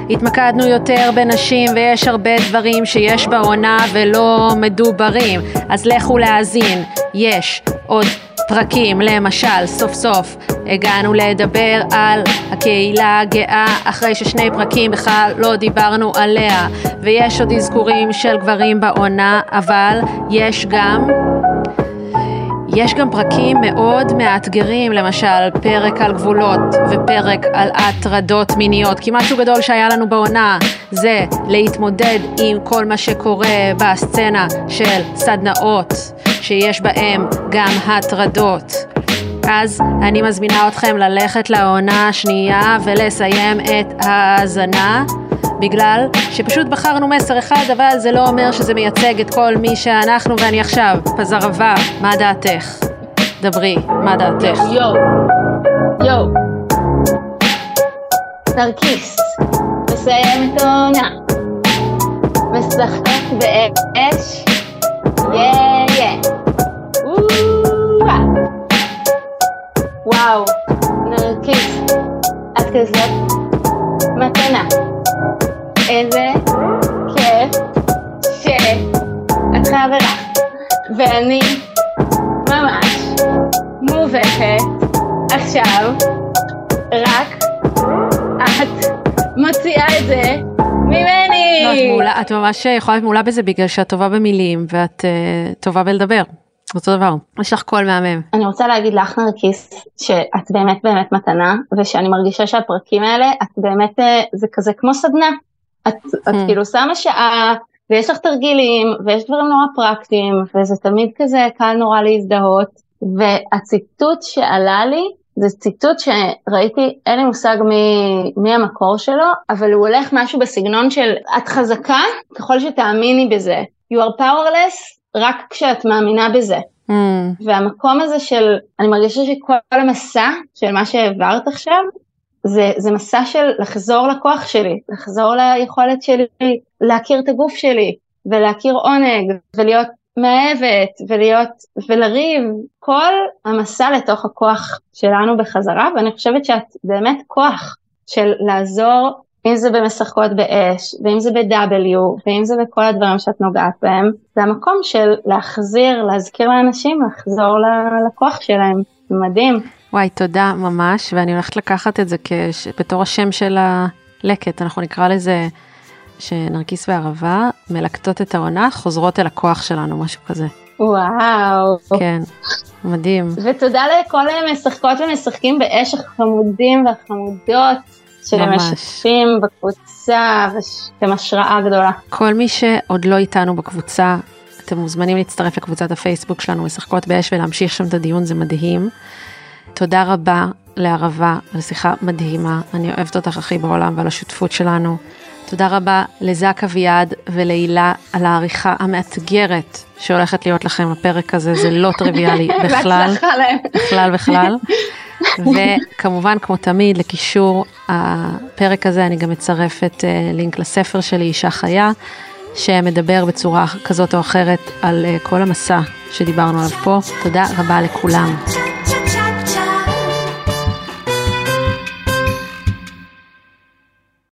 S1: התמקדנו יותר בנשים ויש הרבה דברים שיש בעונה ולא מדוברים, אז לכו להאזין, יש עוד פרקים, למשל, סוף סוף הגענו לדבר על הקהילה הגאה אחרי ששני פרקים בכלל לא דיברנו עליה. ויש עוד אזכורים של גברים בעונה, אבל יש גם יש גם פרקים מאוד מאתגרים, למשל פרק על גבולות ופרק על הטרדות מיניות, כי משהו גדול שהיה לנו בעונה זה להתמודד עם כל מה שקורה בסצנה של סדנאות, שיש בהם גם הטרדות. אז אני מזמינה אתכם ללכת לעונה השנייה ולסיים את ההאזנה. בגלל שפשוט בחרנו מסר אחד, אבל זה לא אומר שזה מייצג את כל מי שאנחנו ואני עכשיו. פזרבה, מה דעתך? דברי, מה דעתך?
S3: יואו, יואו. נרקיס, מסיים את העונה. משחק באש, יא יא. וואו, נרקיס, את כזאת מתנה. איזה כיף שאת חברה, ואני ממש מובכת עכשיו, רק את מוציאה את זה ממני.
S1: לא, את, מעולה, את ממש יכולה להיות מעולה בזה בגלל שאת טובה במילים ואת uh, טובה בלדבר. אותו דבר, יש לך קול מהמם.
S3: אני רוצה להגיד לך נרקיס שאת באמת באמת מתנה ושאני מרגישה שהפרקים האלה את באמת אה, זה כזה כמו סדנה את, את hmm. כאילו שמה שעה, ויש לך תרגילים, ויש דברים נורא פרקטיים, וזה תמיד כזה קל נורא להזדהות. והציטוט שעלה לי, זה ציטוט שראיתי, אין לי מושג מי, מי המקור שלו, אבל הוא הולך משהו בסגנון של את חזקה ככל שתאמיני בזה. You are powerless רק כשאת מאמינה בזה. Mm. והמקום הזה של, אני מרגישה שכל המסע של מה שהעברת עכשיו, זה, זה מסע של לחזור לכוח שלי, לחזור ליכולת שלי להכיר את הגוף שלי, ולהכיר עונג, ולהיות מאהבת, ולהיות, ולריב, כל המסע לתוך הכוח שלנו בחזרה, ואני חושבת שאת באמת כוח של לעזור, אם זה במשחקות באש, ואם זה ב-W, ואם זה בכל הדברים שאת נוגעת בהם, זה המקום של להחזיר, להזכיר לאנשים, לחזור לכוח שלהם, מדהים.
S1: וואי, תודה ממש, ואני הולכת לקחת את זה כש... בתור השם של הלקט, אנחנו נקרא לזה שנרקיס וערבה מלקטות את העונה, חוזרות אל הכוח שלנו, משהו כזה.
S3: וואו.
S1: כן, מדהים.
S3: ותודה לכל המשחקות ומשחקים באש החמודים והחמודות. שמשתפים בקבוצה ושהם השראה גדולה.
S1: כל מי שעוד לא איתנו בקבוצה, אתם מוזמנים להצטרף לקבוצת הפייסבוק שלנו, משחקות באש ולהמשיך שם את הדיון, זה מדהים. תודה רבה לערבה על שיחה מדהימה, אני אוהבת אותך הכי בעולם ועל השותפות שלנו. תודה רבה לזק אביעד ולהילה על העריכה המאתגרת שהולכת להיות לכם בפרק הזה, זה לא טריוויאלי בכלל, בכלל בכלל. וכמובן, כמו תמיד, לקישור הפרק הזה אני גם מצרפת אה, לינק לספר שלי, אישה חיה, שמדבר בצורה כזאת או אחרת על אה, כל המסע שדיברנו עליו פה. תודה רבה לכולם.